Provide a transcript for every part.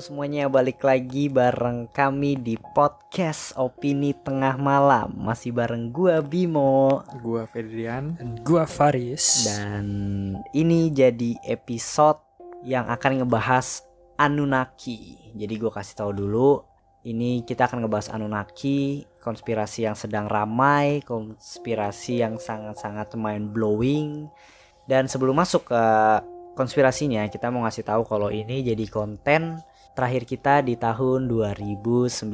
semuanya, balik lagi bareng kami di podcast Opini Tengah Malam. Masih bareng gua Bimo Gua Fedrian. Dan gua Faris dan ini jadi episode yang akan ngebahas Anunnaki. Jadi gua kasih tahu dulu, ini kita akan ngebahas Anunnaki, konspirasi yang sedang ramai, konspirasi yang sangat-sangat mind blowing. Dan sebelum masuk ke konspirasinya, kita mau ngasih tahu kalau ini jadi konten terakhir kita di tahun 2019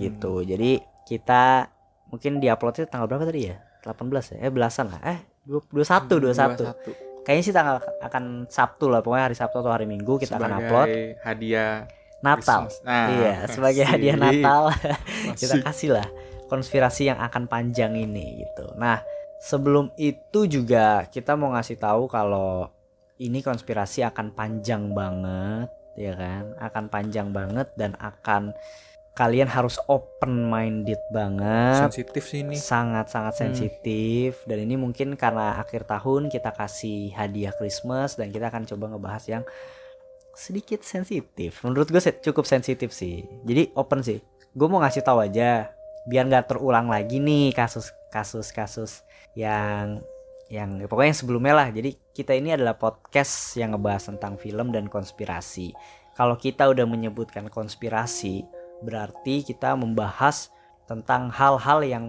gitu. Jadi kita mungkin diuploadnya tanggal berapa tadi ya? 18 ya? Eh belasan lah. Eh 21 21. Kayaknya sih tanggal akan Sabtu lah, pokoknya hari Sabtu atau hari Minggu kita akan upload hadiah Natal. Nah, iya, sebagai hadiah Natal kita kasih lah konspirasi yang akan panjang ini gitu. Nah, sebelum itu juga kita mau ngasih tahu kalau ini konspirasi akan panjang banget, ya kan? Akan panjang banget dan akan kalian harus open minded banget. sensitif sih ini. Sangat-sangat Hmm. sensitif dan ini mungkin karena akhir tahun kita kasih hadiah Christmas dan kita akan coba ngebahas yang sedikit sensitif. Menurut gue cukup sensitif sih. Jadi open sih. Gue mau ngasih tahu aja biar nggak terulang lagi nih kasus-kasus kasus yang yang ya pokoknya yang sebelumnya lah. Jadi kita ini adalah podcast yang ngebahas tentang film dan konspirasi. Kalau kita udah menyebutkan konspirasi, berarti kita membahas tentang hal-hal yang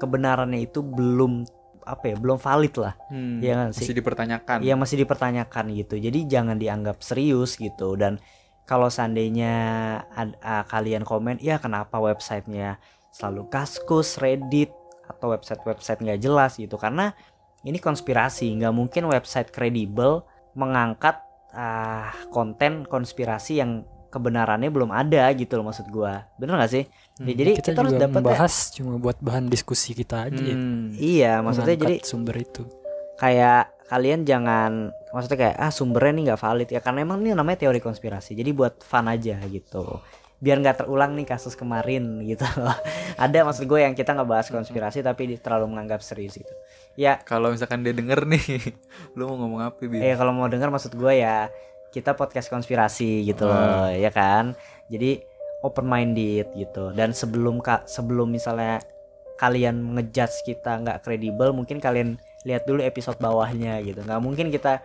kebenarannya itu belum apa ya, belum valid lah. Hmm, Iya kan sih? masih dipertanyakan. Yang masih dipertanyakan gitu. Jadi jangan dianggap serius gitu dan kalau seandainya ad- ah, kalian komen, ya kenapa websitenya selalu kaskus, Reddit atau website-website nggak jelas gitu karena ini konspirasi. Nggak mungkin website kredibel mengangkat ah, konten konspirasi yang kebenarannya belum ada gitu loh maksud gua. Bener nggak sih? Hmm, Ya, jadi kita, kita harus dapet ya. cuma buat bahan diskusi kita aja ya. Hmm, iya maksudnya jadi sumber itu. kayak kalian jangan maksudnya kayak ah sumbernya nih nggak valid. Ya karena emang ini namanya teori konspirasi. Jadi buat fun aja gitu. Biar nggak terulang nih kasus kemarin gitu. Ada maksud gue yang kita nggak bahas konspirasi tapi terlalu menganggap serius gitu ya. Kalau misalkan dia denger nih, lu mau ngomong apa, Bi? eh kalau mau dengar maksud gue ya kita podcast konspirasi gitu loh ya kan? Jadi open minded gitu. Dan sebelum kak sebelum misalnya kalian ngejudge kita nggak kredibel mungkin kalian lihat dulu episode bawahnya gitu. Nggak mungkin kita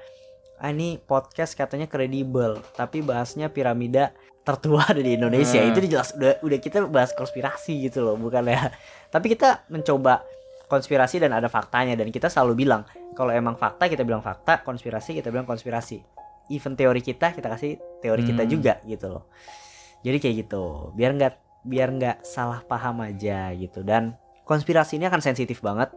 ah ini podcast katanya kredibel tapi bahasnya piramida tertua ada di Indonesia. Hmm. itu jelas udah udah kita bahas konspirasi gitu loh bukan ya? Tapi kita mencoba konspirasi dan ada faktanya. Dan kita selalu bilang kalau emang fakta kita bilang fakta. Konspirasi kita bilang konspirasi. Even teori kita kita kasih teori kita Hmm. juga gitu loh. Jadi kayak gitu. Biar nggak biar nggak salah paham aja gitu. Dan konspirasi ini akan sensitif banget.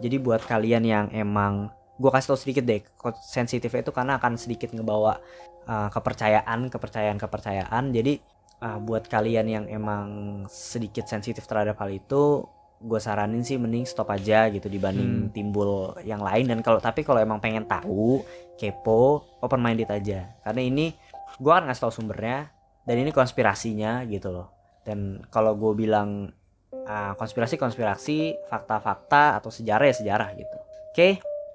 Jadi buat kalian yang emang gua kasih tau sedikit deh sensitifnya itu karena akan sedikit ngebawa uh, kepercayaan kepercayaan kepercayaan jadi uh, buat kalian yang emang sedikit sensitif terhadap hal itu gue saranin sih mending stop aja gitu dibanding Hmm. timbul yang lain. Dan kalau tapi kalau emang pengen tahu kepo open minded aja. Karena ini gue akan ngasih tau sumbernya dan ini konspirasinya gitu loh. Dan kalau gue bilang ah, konspirasi konspirasi fakta-fakta atau sejarah ya sejarah gitu. Oke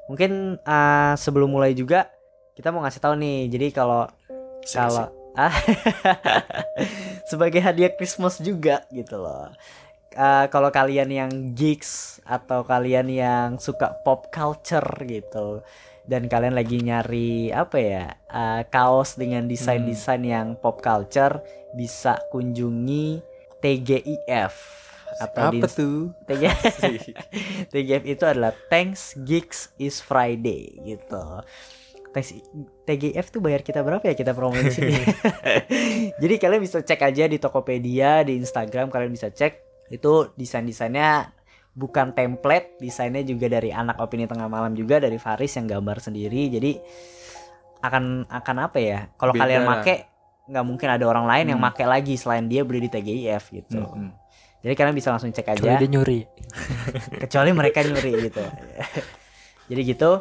mungkin ah, sebelum mulai juga kita mau ngasih tahu nih. Jadi kalau kalau ah sebagai hadiah Christmas juga gitu loh Eh, kalau kalian yang geeks atau kalian yang suka pop culture gitu dan kalian lagi nyari apa ya eh, kaos dengan desain-desain yang pop culture bisa kunjungi TGIF atau apa tuh? TG TGF itu adalah Thanks Geeks is Friday gitu. TGF tuh bayar kita berapa ya kita promo di sini? Jadi kalian bisa cek aja di Tokopedia, di Instagram kalian bisa cek itu desain-desainnya bukan template, desainnya juga dari anak opini tengah malam juga dari Faris yang gambar sendiri. Jadi akan akan apa ya? Kalau kalian make nggak mungkin ada orang lain yang Hmm. make lagi selain dia beli di TGIF gitu. Mm-mm. Jadi kalian bisa langsung cek aja Kecuali dia nyuri. kecuali mereka nyuri gitu. Jadi gitu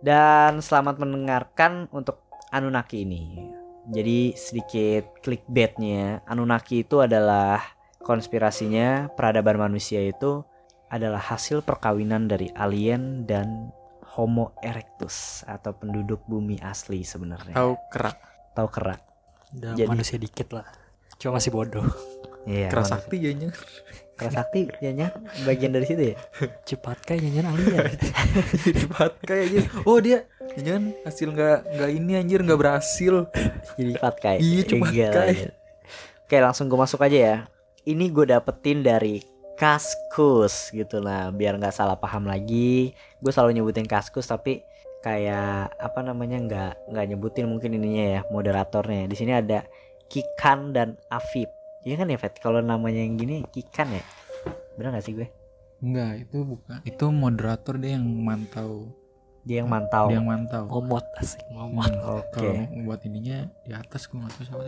dan selamat mendengarkan untuk Anunnaki ini. Jadi sedikit clickbaitnya Anunnaki itu adalah konspirasinya peradaban manusia itu adalah hasil perkawinan dari alien dan Homo erectus atau penduduk bumi asli sebenarnya. Tahu kerak. Tahu kerak. Udah Jadi- manusia dikit lah. Cuma masih bodoh. Iya. Keras sakti jadinya. Keras sakti jadinya bagian dari situ ya. Cepat kayak nyanyian alien. Cepat kayak gitu. Oh dia jangan hasil nggak nggak ini anjir nggak berhasil. Jadi patkai. Iya, cuma Enggak patkai. lah, ya. Oke, langsung gue masuk aja ya. Ini gue dapetin dari Kaskus gitu lah, biar nggak salah paham lagi. Gue selalu nyebutin Kaskus tapi kayak apa namanya nggak nggak nyebutin mungkin ininya ya moderatornya. Di sini ada Kikan dan Afif. Iya kan ya Fet? Kalau namanya yang gini Kikan ya? Bener gak sih gue? Enggak, itu bukan. Itu moderator dia yang mantau. Dia yang mantau. Dia yang mantau. Momot asik momot. Oke. Kalau buat ininya di atas gue nggak tahu siapa.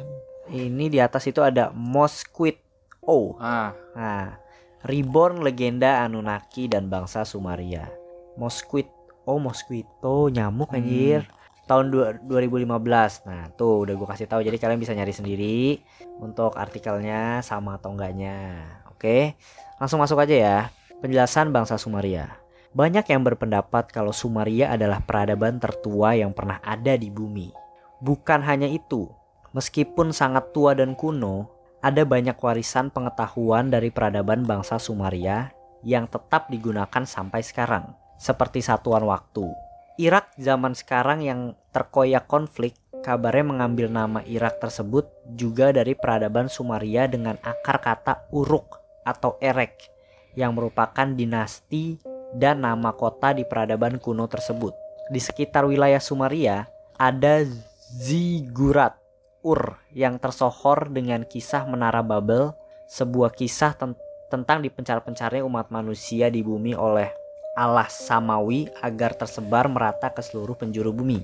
Ini di atas itu ada Mosquito. Oh, Ah, Nah, Reborn legenda Anunnaki dan bangsa Sumaria. Mosquito, oh mosquito nyamuk Hmm. anjir. Tahun dua- 2015. Nah, tuh udah gue kasih tahu jadi kalian bisa nyari sendiri untuk artikelnya sama atau enggaknya. Oke. Langsung masuk aja ya. Penjelasan bangsa Sumaria. Banyak yang berpendapat kalau Sumaria adalah peradaban tertua yang pernah ada di bumi. Bukan hanya itu, meskipun sangat tua dan kuno, ada banyak warisan pengetahuan dari peradaban bangsa Sumaria yang tetap digunakan sampai sekarang, seperti satuan waktu. Irak zaman sekarang yang terkoyak konflik, kabarnya mengambil nama Irak tersebut juga dari peradaban Sumaria dengan akar kata Uruk atau Erek, yang merupakan dinasti dan nama kota di peradaban kuno tersebut. Di sekitar wilayah Sumaria ada Zigurat Ur yang tersohor dengan kisah Menara Babel, sebuah kisah ten- tentang dipencar-pencarnya umat manusia di bumi oleh Allah Samawi agar tersebar merata ke seluruh penjuru bumi.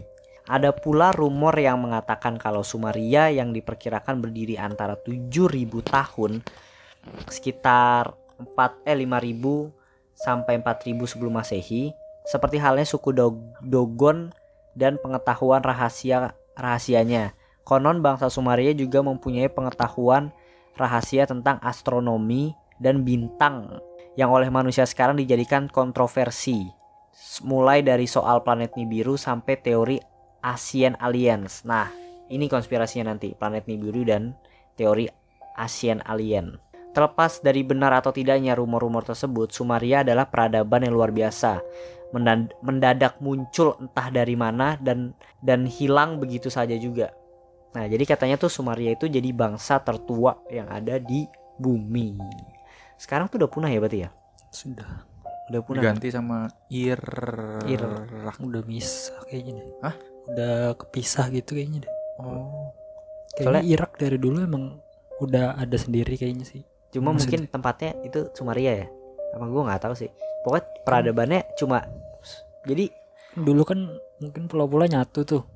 Ada pula rumor yang mengatakan kalau Sumaria yang diperkirakan berdiri antara 7000 tahun sekitar 4 eh 5000 sampai 4000 sebelum Masehi seperti halnya suku Dog- Dogon dan pengetahuan rahasia rahasianya. Konon bangsa Sumaria juga mempunyai pengetahuan rahasia tentang astronomi dan bintang yang oleh manusia sekarang dijadikan kontroversi. Mulai dari soal planet Nibiru sampai teori Asian Aliens. Nah, ini konspirasinya nanti, planet Nibiru dan teori Asian Alien. Terlepas dari benar atau tidaknya rumor-rumor tersebut, Sumaria adalah peradaban yang luar biasa. Mendadak muncul entah dari mana dan dan hilang begitu saja juga. Nah, jadi katanya tuh Sumaria itu jadi bangsa tertua yang ada di bumi. Sekarang tuh udah punah ya berarti ya? Sudah. Udah punah. diganti sama Ir. Ir. Udah misah kayaknya deh. Hah? Udah kepisah gitu kayaknya deh. Oh. Kayaknya Soalnya- Irak dari dulu emang udah ada sendiri kayaknya sih. Cuma Maksud- mungkin tempatnya itu Sumaria ya? Apa gua nggak tahu sih. Pokoknya peradabannya cuma jadi Dulu kan mungkin pulau-pulau nyatu tuh.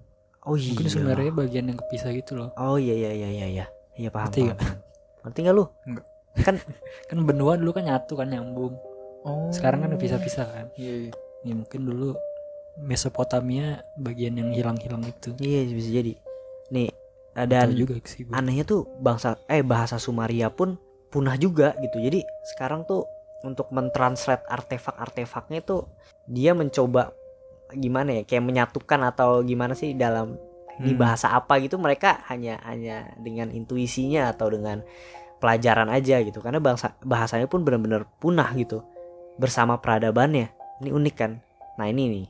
Oh iya. Mungkin sebenarnya bagian yang kepisah gitu loh. Oh iya iya iya iya iya. Iya paham. Ngerti paham. Ngerti nggak lu? Kan benua dulu kan nyatu kan nyambung. Oh. Sekarang kan pisah-pisah kan. Iya, iya. Ya mungkin dulu Mesopotamia bagian yang hilang-hilang itu. Iya bisa jadi. Nih dan juga sih gua. anehnya tuh bangsa eh bahasa Sumaria pun punah juga gitu. Jadi sekarang tuh untuk mentranslate artefak-artefaknya tuh dia mencoba gimana ya kayak menyatukan atau gimana sih dalam di Hmm. bahasa apa gitu mereka hanya hanya dengan intuisinya atau dengan pelajaran aja gitu. Karena bangsa bahasanya pun benar-benar punah gitu bersama peradabannya. Ini unik kan? Nah ini nih.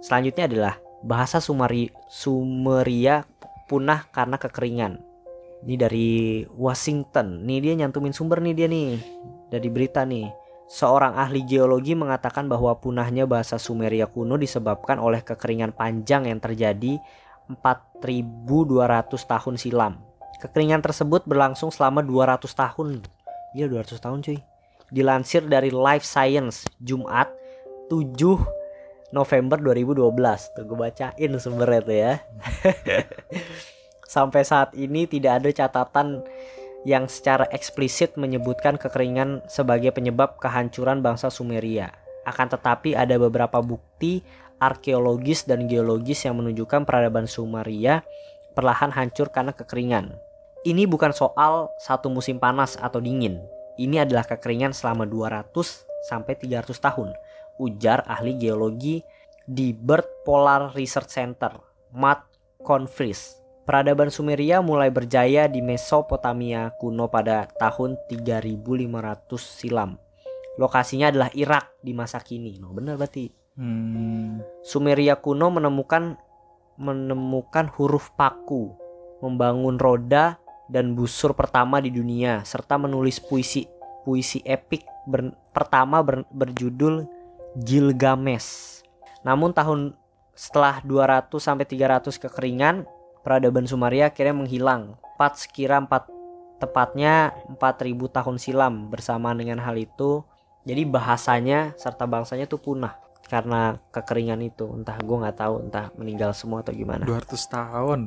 Selanjutnya adalah bahasa Sumari Sumeria punah karena kekeringan. Ini dari Washington. Nih dia nyantumin sumber nih dia nih dari berita nih Seorang ahli geologi mengatakan bahwa punahnya bahasa Sumeria kuno disebabkan oleh kekeringan panjang yang terjadi 4200 tahun silam. Kekeringan tersebut berlangsung selama 200 tahun. Iya 200 tahun cuy. Dilansir dari Life Science Jumat 7 November 2012. Tuh gue bacain sumbernya tuh ya. sampai saat ini tidak ada catatan yang secara eksplisit menyebutkan kekeringan sebagai penyebab kehancuran bangsa Sumeria. Akan tetapi ada beberapa bukti arkeologis dan geologis yang menunjukkan peradaban Sumeria perlahan hancur karena kekeringan. Ini bukan soal satu musim panas atau dingin. Ini adalah kekeringan selama 200 sampai 300 tahun, ujar ahli geologi di Bird Polar Research Center, Matt Confries. Peradaban Sumeria mulai berjaya di Mesopotamia kuno pada tahun 3500 silam. Lokasinya adalah Irak di masa kini. No, benar berarti. Hmm. Sumeria kuno menemukan menemukan huruf paku, membangun roda dan busur pertama di dunia serta menulis puisi puisi epik ber- pertama ber- berjudul Gilgamesh. Namun tahun setelah 200 sampai 300 kekeringan, peradaban Sumeria akhirnya menghilang. Tepat sekira 4 tepatnya 4000 tahun silam bersama dengan hal itu. Jadi bahasanya serta bangsanya tuh punah karena kekeringan itu. Entah gue nggak tahu entah meninggal semua atau gimana. 200 tahun.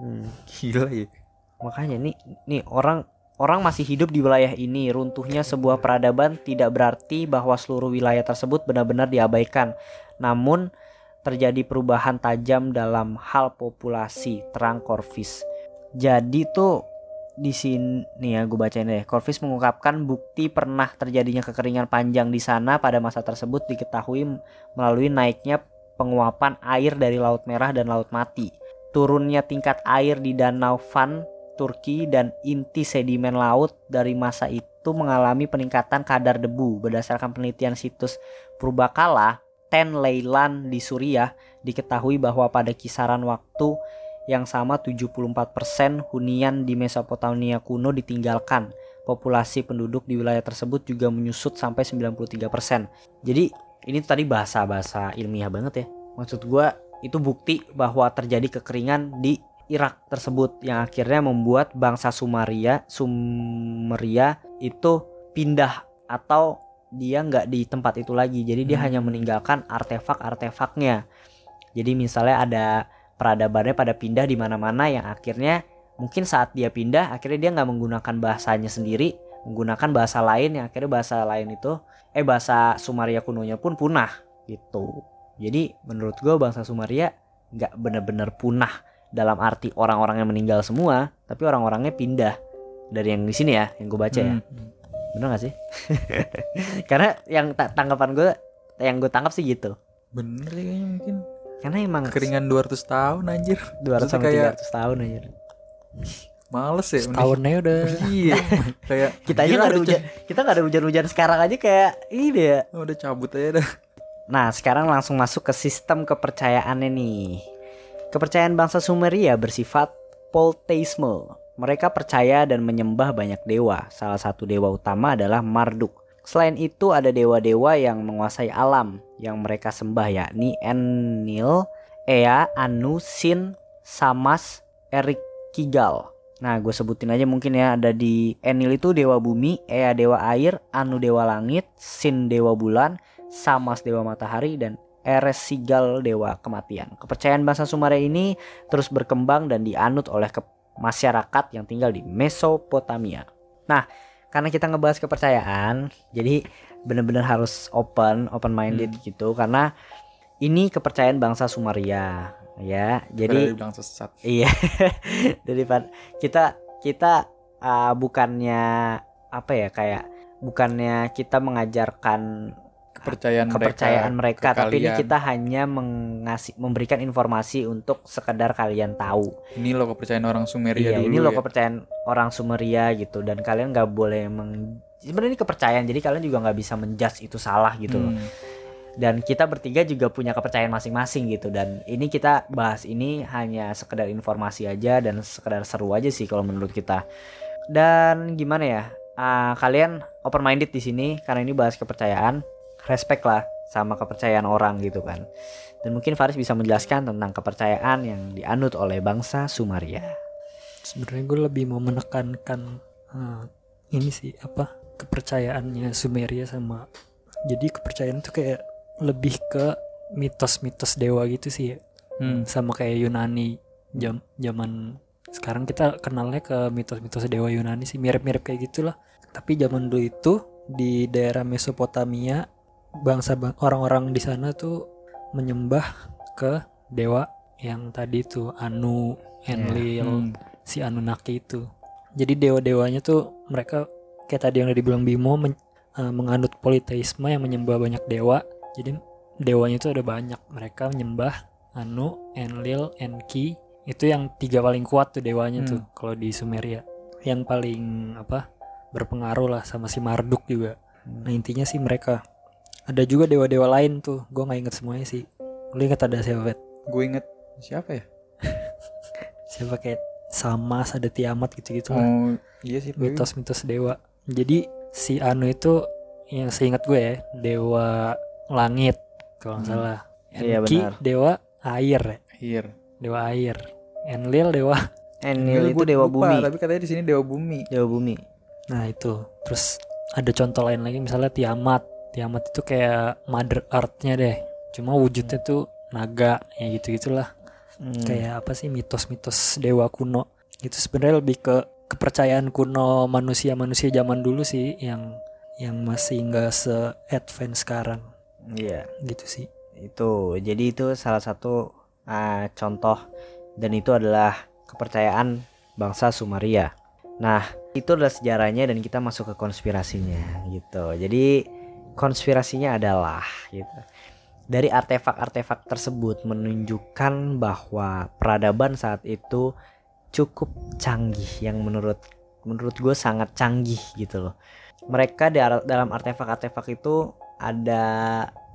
Hmm. Gila ya. Makanya nih nih orang orang masih hidup di wilayah ini. Runtuhnya sebuah peradaban tidak berarti bahwa seluruh wilayah tersebut benar-benar diabaikan. Namun terjadi perubahan tajam dalam hal populasi, terang Corvis. Jadi tuh di sini nih ya gue bacain deh. Corvis mengungkapkan bukti pernah terjadinya kekeringan panjang di sana pada masa tersebut diketahui melalui naiknya penguapan air dari Laut Merah dan Laut Mati. Turunnya tingkat air di Danau Van Turki dan inti sedimen laut dari masa itu mengalami peningkatan kadar debu berdasarkan penelitian situs Purbakala Ten Leilan di Suriah diketahui bahwa pada kisaran waktu yang sama 74% hunian di Mesopotamia kuno ditinggalkan. Populasi penduduk di wilayah tersebut juga menyusut sampai 93%. Jadi ini tadi bahasa-bahasa ilmiah banget ya. Maksud gua itu bukti bahwa terjadi kekeringan di Irak tersebut yang akhirnya membuat bangsa Sumeria Sumeria itu pindah atau dia nggak di tempat itu lagi. Jadi dia Hmm. hanya meninggalkan artefak-artefaknya. Jadi misalnya ada peradabannya pada pindah di mana-mana yang akhirnya mungkin saat dia pindah akhirnya dia nggak menggunakan bahasanya sendiri menggunakan bahasa lain yang akhirnya bahasa lain itu eh bahasa Sumeria kunonya pun punah gitu. Jadi menurut gue bangsa Sumeria nggak bener-bener punah dalam arti orang-orang yang meninggal semua tapi orang-orangnya pindah. Dari yang di sini ya yang gue baca ya. Hmm. Bener gak sih karena yang ta- tanggapan gue yang gue tangkap sih gitu Bener sih kayaknya mungkin. karena emang Keringan 200 tahun anjir. 200 sampai kayak- 300 tahun aja Males ya. mending- Tahunnya udah Iya. kayak kita aja nggak ada hujan kita nggak ada hujan-hujan sekarang aja kayak ini ya ca- Udah cabut aja dah. Nah, sekarang langsung masuk ke sistem kepercayaannya nih. Kepercayaan bangsa Sumeria bersifat polteisme. Mereka percaya dan menyembah banyak dewa. Salah satu dewa utama adalah Marduk. Selain itu ada dewa-dewa yang menguasai alam yang mereka sembah yakni Enlil, Ea, Anu, Sin, Samas, Erik, Kigal. Nah, gue sebutin aja mungkin ya ada di Enlil itu dewa bumi, Ea dewa air, Anu dewa langit, Sin dewa bulan, Samas dewa matahari dan Eres Sigal dewa kematian. Kepercayaan bangsa Sumeria ini terus berkembang dan dianut oleh ke- masyarakat yang tinggal di Mesopotamia. Nah, karena kita ngebahas kepercayaan, jadi benar-benar harus open, open minded gitu karena ini kepercayaan bangsa Sumeria ya. Jadi Jadi bilang sesat. Iya. Daripada kita kita uh, bukannya apa ya kayak bukannya kita mengajarkan Kepercayaan, kepercayaan mereka, ke tapi ini kita hanya mengasih memberikan informasi untuk sekedar kalian tahu. Ini loh kepercayaan orang Sumeria iya, dulu ini loh ya. kepercayaan orang Sumeria gitu. Dan kalian nggak boleh meng sebenarnya ini kepercayaan. Jadi kalian juga nggak bisa menjudge itu salah gitu loh. Hmm. dan kita bertiga juga punya kepercayaan masing-masing gitu. Dan ini kita bahas ini hanya sekedar informasi aja dan sekedar seru aja sih kalau menurut kita. Dan gimana ya? Ah, kalian open minded di sini karena ini bahas kepercayaan respect lah sama kepercayaan orang gitu kan. Dan mungkin Faris bisa menjelaskan tentang kepercayaan yang dianut oleh bangsa Sumeria sebenarnya gue lebih mau menekankan eh, ini sih apa kepercayaannya Sumeria sama jadi kepercayaan tuh kayak lebih ke mitos-mitos dewa gitu sih ya. Hmm. sama kayak Yunani jam zaman sekarang kita kenalnya ke mitos-mitos dewa Yunani sih mirip-mirip kayak gitulah. Tapi zaman dulu itu di daerah Mesopotamia bangsa bang- orang-orang di sana tuh menyembah ke dewa yang tadi tuh Anu, Enlil, Hmm. si Anunnaki itu. Jadi dewa-dewanya tuh mereka kayak tadi yang udah dibilang Bimo men- eh, menganut politeisme yang menyembah banyak dewa. Jadi dewanya itu ada banyak. Mereka menyembah Anu, Enlil, Enki. Itu yang tiga paling kuat tuh dewanya tuh kalau di Sumeria. Yang paling apa? berpengaruh lah sama si Marduk juga. Nah, intinya sih mereka ada juga dewa-dewa lain tuh. Gue nggak inget semuanya sih. Lu inget ada siapa? Vet? Gue inget siapa ya? Siapa kayak Samas, ada Tiamat gitu-gitu lah. Oh iya sih. mitos-mitos dewa. Jadi si Anu itu yang seingat gue ya, dewa langit kalau nggak Hmm. salah. Iya, Enki benar. dewa air ya, Iya. dewa air. Enlil dewa. Enlil itu Gua dewa lupa, bumi Tapi katanya di sini dewa bumi. dewa bumi Nah itu. Terus ada contoh lain lagi misalnya Tiamat. Tiamat itu kayak mother earth-nya deh. Cuma wujudnya tuh naga ya gitu-gitulah. Hmm. Kayak apa sih mitos-mitos dewa kuno. Itu sebenarnya lebih ke kepercayaan kuno manusia-manusia zaman dulu sih yang yang masih nggak se-advance sekarang iya gitu sih. itu jadi itu salah satu ah, contoh dan itu adalah kepercayaan bangsa Sumeria nah itu adalah sejarahnya dan kita masuk ke konspirasinya gitu jadi konspirasinya adalah gitu dari artefak-artefak tersebut menunjukkan bahwa peradaban saat itu cukup canggih yang menurut menurut gue sangat canggih gitu loh mereka di dalam artefak-artefak itu ada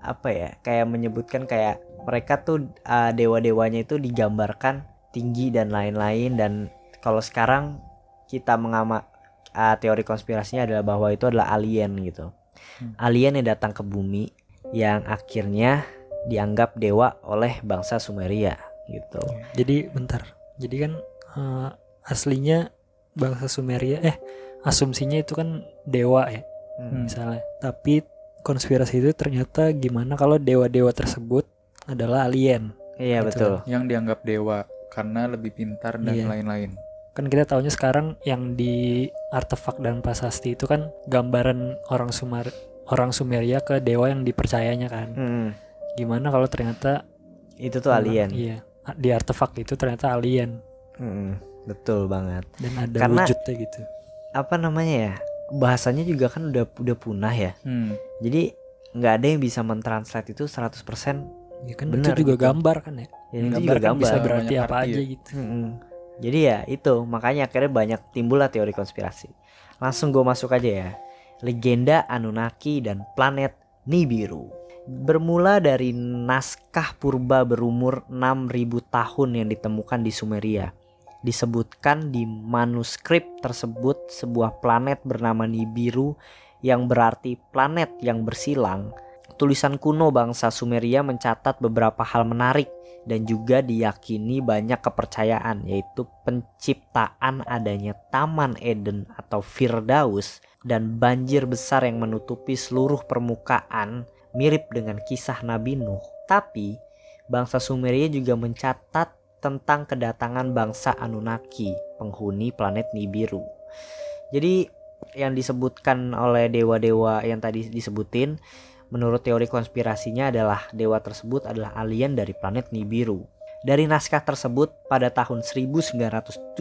apa ya kayak menyebutkan kayak mereka tuh uh, dewa-dewanya itu digambarkan tinggi dan lain-lain dan kalau sekarang kita mengama uh, teori konspirasinya adalah bahwa itu adalah alien gitu. Alien yang datang ke bumi yang akhirnya dianggap dewa oleh bangsa Sumeria gitu Jadi bentar. Jadi kan eh, aslinya bangsa Sumeria eh asumsinya itu kan dewa ya Hmm. misalnya. Tapi konspirasi itu ternyata gimana kalau dewa-dewa tersebut adalah alien. iya Gitu betul Yang dianggap dewa karena lebih pintar dan Iya. Kan kita taunya sekarang yang di artefak dan prasasti itu kan gambaran orang Sumar orang Sumeria ke dewa yang dipercayanya kan. Hmm, Gimana kalau ternyata itu tuh alien Iya. Di artefak itu ternyata alien Hmm, betul banget dan ada Karena- wujudnya gitu. apa namanya ya bahasanya juga kan udah udah punah ya Hmm. jadi nggak ada yang bisa mentranslate itu 100% Ya kan Benar itu juga gitu. gambar kan ya. itu Gambar juga kan gambar Bisa berarti apa arti aja ya. gitu. Mm-mm. Jadi ya itu. Makanya akhirnya banyak timbul lah teori konspirasi. Langsung gue masuk aja ya. Legenda Anunnaki dan planet Nibiru. Bermula dari naskah purba berumur 6000 tahun yang ditemukan di Sumeria. Disebutkan di manuskrip tersebut sebuah planet bernama Nibiru yang berarti planet yang bersilang. Tulisan kuno bangsa Sumeria mencatat beberapa hal menarik dan juga diyakini banyak kepercayaan yaitu penciptaan adanya Taman Eden atau Firdaus dan banjir besar yang menutupi seluruh permukaan mirip dengan kisah Nabi Nuh. Tapi bangsa Sumeria juga mencatat tentang kedatangan bangsa Anunnaki, penghuni planet Nibiru. Jadi yang disebutkan oleh dewa-dewa yang tadi disebutin menurut teori konspirasinya adalah dewa tersebut adalah alien dari planet Nibiru. Dari naskah tersebut pada tahun 1976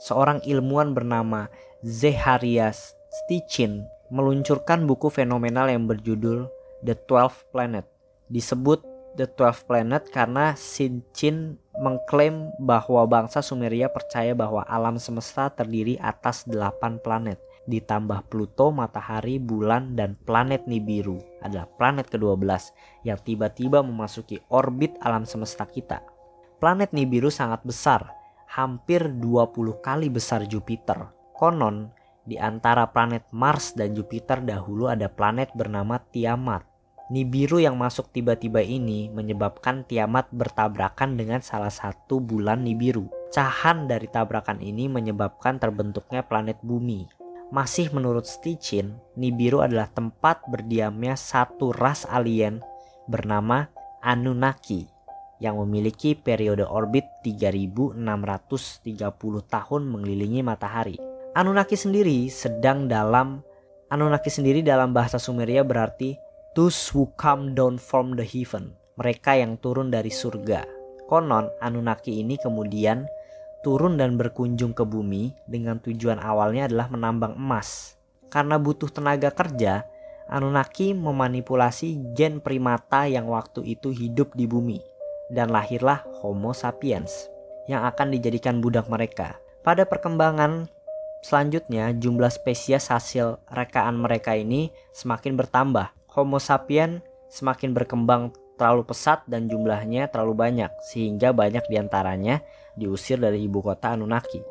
seorang ilmuwan bernama Zecharias Sitchin meluncurkan buku fenomenal yang berjudul The Twelve Planet. Disebut The Twelve Planet karena Sitchin mengklaim bahwa bangsa Sumeria percaya bahwa alam semesta terdiri atas 8 planet ditambah Pluto, matahari, bulan, dan planet Nibiru adalah planet ke-12 yang tiba-tiba memasuki orbit alam semesta kita. Planet Nibiru sangat besar, hampir 20 kali besar Jupiter. Konon, di antara planet Mars dan Jupiter dahulu ada planet bernama Tiamat. Nibiru yang masuk tiba-tiba ini menyebabkan Tiamat bertabrakan dengan salah satu bulan Nibiru. Cahan dari tabrakan ini menyebabkan terbentuknya planet bumi. Masih menurut Stichin, Nibiru adalah tempat berdiamnya satu ras alien bernama Anunnaki. yang memiliki periode orbit 3630 tahun mengelilingi matahari. Anunnaki sendiri sedang dalam Anunnaki sendiri dalam bahasa Sumeria berarti those who come down from the heaven, mereka yang turun dari surga. Konon Anunnaki ini kemudian turun dan berkunjung ke bumi dengan tujuan awalnya adalah menambang emas. Karena butuh tenaga kerja, Anunnaki memanipulasi gen primata yang waktu itu hidup di bumi dan lahirlah Homo sapiens yang akan dijadikan budak mereka. Pada perkembangan selanjutnya, jumlah spesies hasil rekaan mereka ini semakin bertambah. Homo sapiens semakin berkembang terlalu pesat dan jumlahnya terlalu banyak sehingga banyak di antaranya diusir dari ibu kota Anunnaki.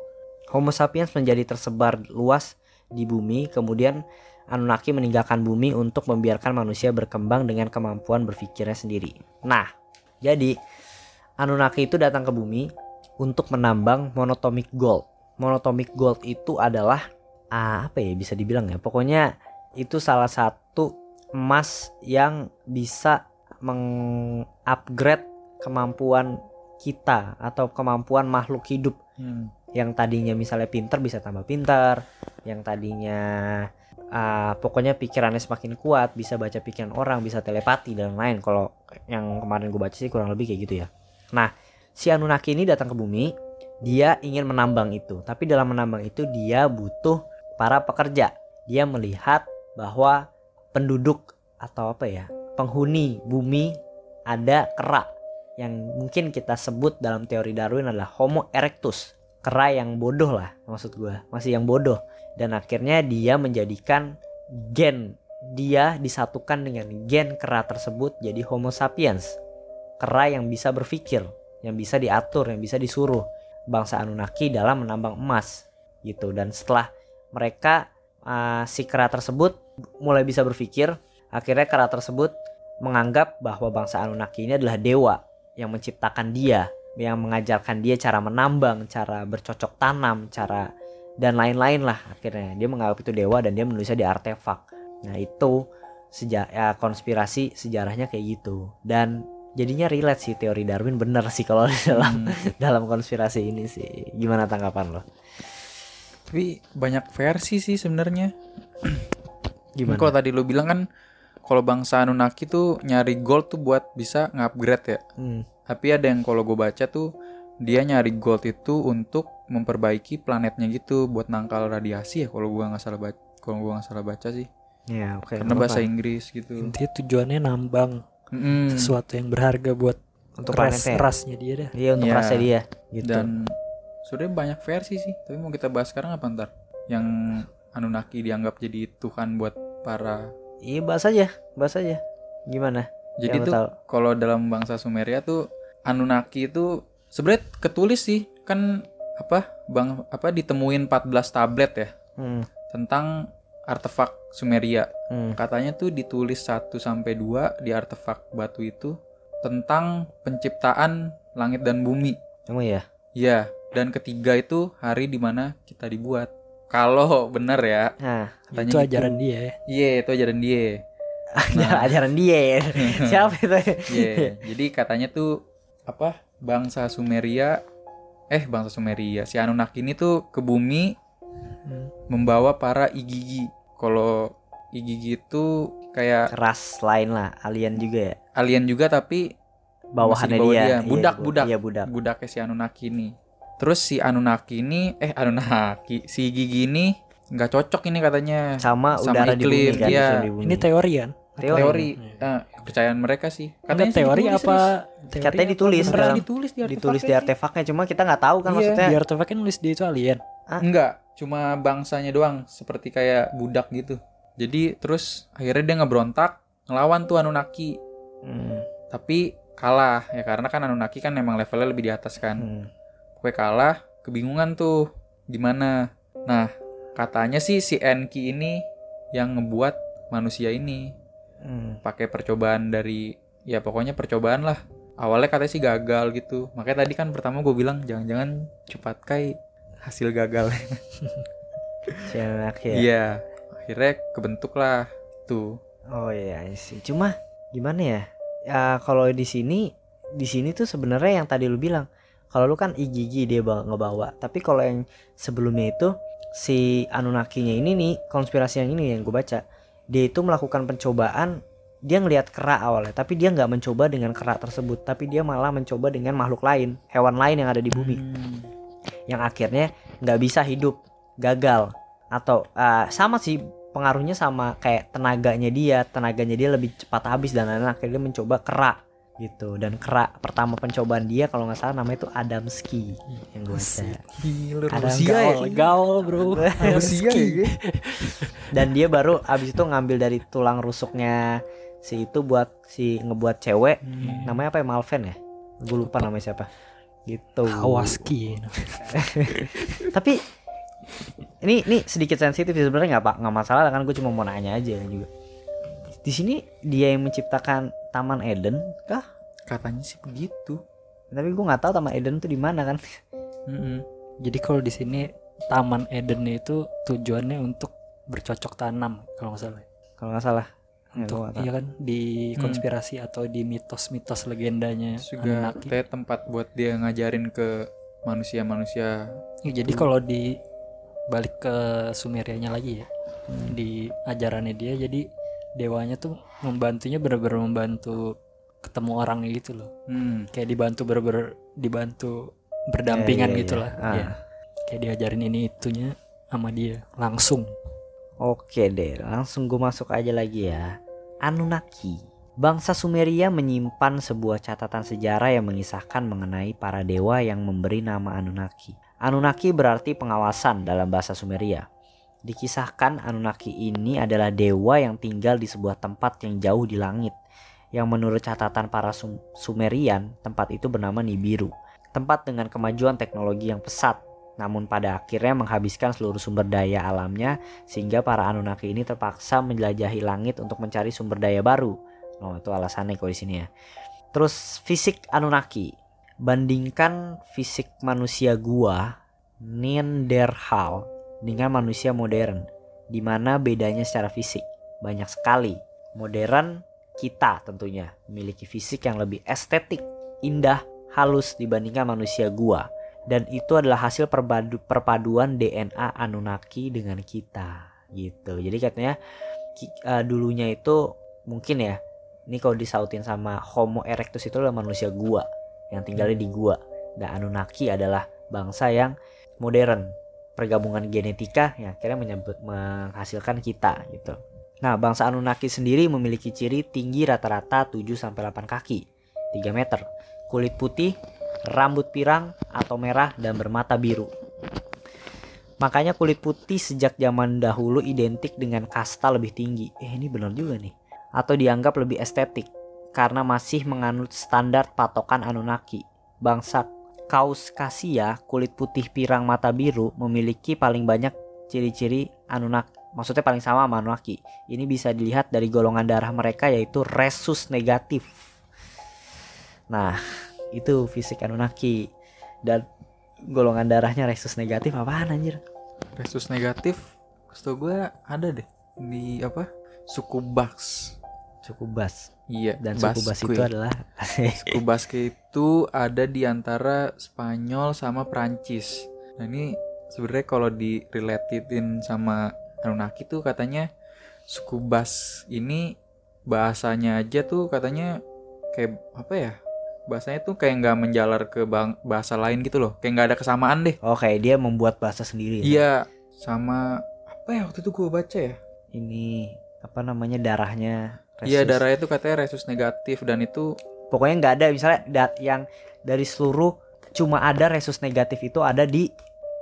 Homo sapiens menjadi tersebar luas di bumi kemudian Anunnaki meninggalkan bumi untuk membiarkan manusia berkembang dengan kemampuan berpikirnya sendiri. Nah, jadi Anunnaki itu datang ke bumi untuk menambang monatomic gold. Monatomic gold itu adalah ah, apa ya bisa dibilang ya? Pokoknya itu salah satu emas yang bisa mengupgrade kemampuan kita atau kemampuan makhluk hidup Hmm. yang tadinya misalnya pinter bisa tambah pintar, yang tadinya ah, pokoknya pikirannya semakin kuat, bisa baca pikiran orang, bisa telepati dan lain. Kalau yang kemarin gue baca sih kurang lebih kayak gitu ya. Nah, si Anunnaki ini datang ke bumi, dia ingin menambang itu, tapi dalam menambang itu dia butuh para pekerja. Dia melihat bahwa penduduk atau apa ya, penghuni bumi ada kera yang mungkin kita sebut dalam teori Darwin adalah Homo erectus. Kera yang bodoh lah maksud gue masih yang bodoh. Dan akhirnya dia menjadikan gen. Dia disatukan dengan gen kera tersebut jadi Homo sapiens. Kera yang bisa berpikir yang bisa diatur yang bisa disuruh bangsa Anunnaki dalam menambang emas gitu. Dan setelah mereka uh, si kera tersebut mulai bisa berpikir akhirnya kera tersebut menganggap bahwa bangsa Anunnaki ini adalah dewa yang menciptakan dia, yang mengajarkan dia cara menambang, cara bercocok tanam, cara dan lain-lain lah akhirnya dia menganggap itu dewa dan dia menulisnya di artefak. Nah itu sejak ya, konspirasi sejarahnya kayak gitu dan jadinya relate sih teori Darwin bener sih kalau dalam dalam konspirasi ini sih gimana tanggapan lo? Tapi banyak versi sih sebenarnya. Gimana? Kalau tadi lu bilang kan kalau bangsa Anunnaki tuh nyari gold tuh buat bisa ngupgrade ya. Hmm, Tapi ada yang kalau gue baca tuh dia nyari gold itu untuk memperbaiki planetnya gitu buat nangkal radiasi ya kalau gua nggak salah baca. Kalau gua nggak salah baca sih. ya oke. Karena nggak bahasa. Inggris gitu. intinya tujuannya nambang Mm-mm. sesuatu yang berharga buat untuk ras planetnya. rasnya dia dah Iya untuk Iya. rasnya dia gitu. Dan sebenarnya banyak versi sih. Tapi mau kita bahas sekarang apa ntar? Yang Anunnaki dianggap jadi Tuhan buat para. Iya bahas aja, bahas aja. Gimana? Jadi tuh kalau dalam bangsa Sumeria tuh Anunnaki itu sebenarnya ketulis sih kan apa bang apa ditemuin 14 tablet ya Hmm, tentang artefak Sumeria. hmm. Katanya tuh ditulis 1 sampai 2 di artefak batu itu tentang penciptaan langit dan bumi. Emang ya? Iya, dan ketiga itu hari di mana kita dibuat. Kalau bener ya, Nah, katanya itu gitu. ajaran dia ya Iya, itu ajaran dia. ajaran ajaran dia ya. Siapa itu? Iya, jadi katanya tuh apa? Bangsa Sumeria eh bangsa Sumeria si Anunnaki ini tuh ke bumi Hmm. membawa para igigi. Kalau igigi itu kayak Ras lain lah, alien juga ya. alien juga tapi Bawahannya bawah dia. dia. Iya, Budak, bu- budak. Iya, budak. budaknya si Anunnaki ini. Terus si Anunnaki ini eh Anunnaki si gigi ini nggak cocok ini katanya Sama, Sama udara di bumi kan, iklim di bumi. ini teori kan Teori. teori eh, kepercayaan mereka sih Enggak, sih teori apa teori Katanya apa ditulis? Beneran dalam- ditulis di Ditulis di artefaknya cuma kita nggak tahu kan Iya. maksudnya. di artefaknya nulis dia itu alien Enggak, cuma bangsanya doang, seperti kayak budak gitu. Jadi terus akhirnya dia ngebrontak, ngelawan tuh Anunnaki. Hmm, Tapi kalah ya karena kan Anunnaki kan emang levelnya lebih di atas kan. hmm. Pokoknya kalah, kebingungan tuh gimana. Nah, katanya sih si Enki ini yang ngebuat manusia ini Hmm. pakai percobaan dari ya pokoknya percobaan lah. Awalnya katanya sih gagal gitu. Makanya tadi kan pertama gue bilang jangan-jangan cepat kai hasil gagal. Anunnaki ya. Iya, akhirnya kebentuk lah tuh. Oh iya see. Cuma gimana ya? Ya kalau di sini di sini tuh sebenarnya yang tadi lu bilang kalau lu kan Igigi dia bawa, ngebawa. Tapi kalau yang sebelumnya itu si Anunnaki-nya ini nih konspirasi yang ini yang gue baca dia itu melakukan pencobaan dia ngelihat kera awalnya tapi dia nggak mencoba dengan kera tersebut tapi dia malah mencoba dengan makhluk lain hewan lain yang ada di bumi. Hmm. yang akhirnya nggak bisa hidup gagal. Atau ah, sama sih pengaruhnya sama kayak tenaganya dia tenaganya dia lebih cepat habis dan lain-lain. Akhirnya mencoba kera gitu dan kera pertama pencobaan dia kalau nggak salah namanya itu Adamski yang gue baca Gila, Ada Rusia ya? gaul, gaul bro. Rusia ya? Dan dia baru abis itu ngambil dari tulang rusuknya si itu buat si ngebuat cewek Hmm. namanya apa ya Malven ya gue lupa namanya siapa gitu Hawaski. tapi ini ini sedikit sensitif sebenarnya nggak pak nggak masalah kan gue cuma mau nanya aja juga di sini dia yang menciptakan Taman Eden kah Katanya sih begitu. tapi gue nggak tahu Taman Eden tuh di mana kan Mm-mm. Jadi kalau di sini Taman Eden itu tujuannya untuk bercocok tanam kalau nggak salah. kalau nggak salah Ya, Untuk tahu. iya kan di Hmm. konspirasi atau di mitos-mitos legendanya Terus juga tempat buat dia ngajarin ke manusia-manusia. Ya, jadi kalau di balik ke Sumerianya lagi ya Hmm. di ajarannya dia jadi dewanya tuh membantunya bener-bener membantu ketemu orang gitu loh Hmm. kayak dibantu bener-bener dibantu berdampingan Ya, ya, gitu ya. lah Ah. Ya. kayak diajarin ini itunya sama dia langsung Oke deh, langsung gue masuk aja lagi ya. Anunnaki. Bangsa Sumeria menyimpan sebuah catatan sejarah yang mengisahkan mengenai para dewa yang memberi nama Anunnaki. Anunnaki berarti pengawasan dalam bahasa Sumeria. Dikisahkan Anunnaki ini adalah dewa yang tinggal di sebuah tempat yang jauh di langit. Yang menurut catatan para Sum- Sumerian, tempat itu bernama Nibiru. Tempat dengan kemajuan teknologi yang pesat, namun pada akhirnya menghabiskan seluruh sumber daya alamnya sehingga para Anunnaki ini terpaksa menjelajahi langit untuk mencari sumber daya baru. Oh, itu alasannya kok di sini ya. Terus fisik Anunnaki. Bandingkan fisik manusia gua Neanderthal dengan manusia modern. Di mana bedanya secara fisik? Banyak sekali. Modern kita tentunya memiliki fisik yang lebih estetik, indah, halus dibandingkan manusia gua dan itu adalah hasil perbadu- perpaduan DNA Anunnaki dengan kita gitu jadi katanya eh, dulunya itu mungkin ya ini kalau disautin sama Homo erectus itu adalah manusia gua yang tinggalnya di gua dan Anunnaki adalah bangsa yang modern pergabungan genetika yang akhirnya menyebut menghasilkan kita gitu nah bangsa Anunnaki sendiri memiliki ciri tinggi rata-rata 7 sampai 8 kaki 3 meter kulit putih rambut pirang atau merah dan bermata biru. Makanya kulit putih sejak zaman dahulu identik dengan kasta lebih tinggi. Eh ini benar juga nih. Atau dianggap lebih estetik karena masih menganut standar patokan Anunnaki. Bangsa Kauskasia, kulit putih pirang mata biru memiliki paling banyak ciri-ciri Anunnaki. Maksudnya paling sama sama Anunnaki. Ini bisa dilihat dari golongan darah mereka yaitu resus negatif. Nah, itu fisik Anunnaki dan golongan darahnya resus negatif apaan anjir Resus negatif, setahu gue ada deh di apa? Suku Baks. Suku Bas Iya. dan suku Bas Basque. itu adalah Suku Basque itu ada di antara Spanyol sama Prancis. Nah ini sebenarnya kalau di relatein sama Anunnaki tuh katanya suku Bas ini bahasanya aja tuh katanya kayak apa ya? Bahasanya tuh kayak nggak menjalar ke bang- bahasa lain gitu loh. Kayak nggak ada kesamaan deh. oh kayak dia membuat bahasa sendiri ya? Iya, sama apa ya waktu itu gue baca ya? ini apa namanya darahnya Iya darahnya tuh katanya resus negatif dan itu pokoknya nggak ada misalnya da- yang dari seluruh cuma ada resus negatif itu ada di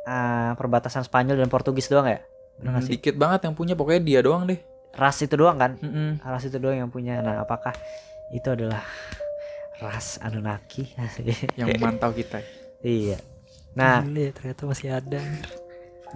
ah, perbatasan Spanyol dan Portugis doang ya? Nggak hmm, dikit banget yang punya pokoknya dia doang deh. ras itu doang kan? Mm-mm. ras itu doang yang punya. Nah apakah itu adalah ras Anunnaki? Yang memantau kita. iya. Nah Gile, ternyata masih ada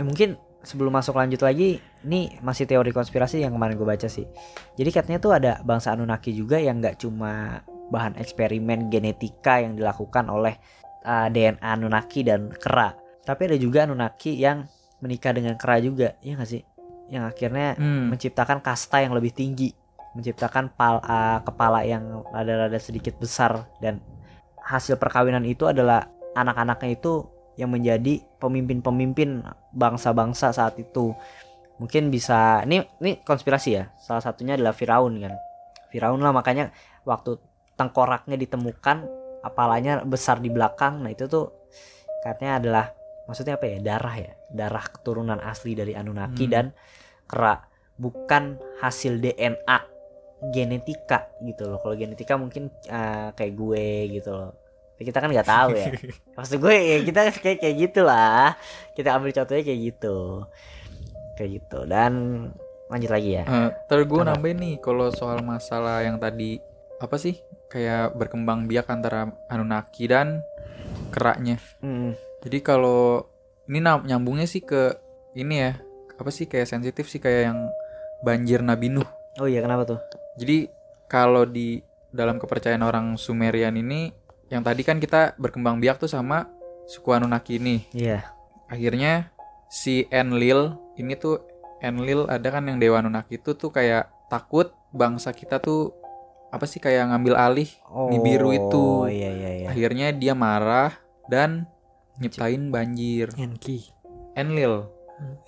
Nah, mungkin sebelum masuk lanjut lagi, ini masih teori konspirasi yang kemarin gue baca sih. Jadi katanya tuh ada bangsa Anunnaki juga yang nggak cuma bahan eksperimen genetika yang dilakukan oleh uh, DNA Anunnaki dan kera, tapi ada juga Anunnaki yang menikah dengan kera juga, ya nggak sih? Yang akhirnya Hmm. menciptakan kasta yang lebih tinggi, menciptakan pal- uh, kepala yang rada-rada sedikit besar dan hasil perkawinan itu adalah anak-anaknya itu yang menjadi pemimpin-pemimpin bangsa-bangsa saat itu. Mungkin bisa ini ini konspirasi ya. Salah satunya adalah Firaun kan. Firaun lah makanya waktu tengkoraknya ditemukan apalanya besar di belakang nah itu tuh katanya adalah maksudnya apa ya? Darah ya? Darah keturunan asli dari Anunnaki Hmm. dan kera bukan hasil DNA genetika gitu loh. Kalau genetika mungkin eh, kayak gue gitu loh kita kan nggak tahu ya. Maksud gue ya kita kayak kayak gitulah. Kita ambil contohnya kayak gitu. Kayak gitu. Dan lanjut lagi ya. Eh, Ntar gue nambahin nih kalau soal masalah yang tadi apa sih? Kayak berkembang biak antara Anunnaki dan keraknya. Hmm, Jadi kalau ini nyambungnya sih ke ini ya. Apa sih kayak sensitif sih kayak yang banjir Nabi Nuh. oh iya kenapa tuh? Jadi kalau di dalam kepercayaan orang Sumerian ini yang tadi kan kita berkembang biak tuh sama suku Anunnaki ini. iya Akhirnya si Enlil ini tuh Enlil ada kan yang dewa Anunnaki itu tuh kayak takut bangsa kita tuh apa sih kayak ngambil alih. oh biru itu. iya iya iya Akhirnya dia marah dan nyiptain banjir. Enki Enlil,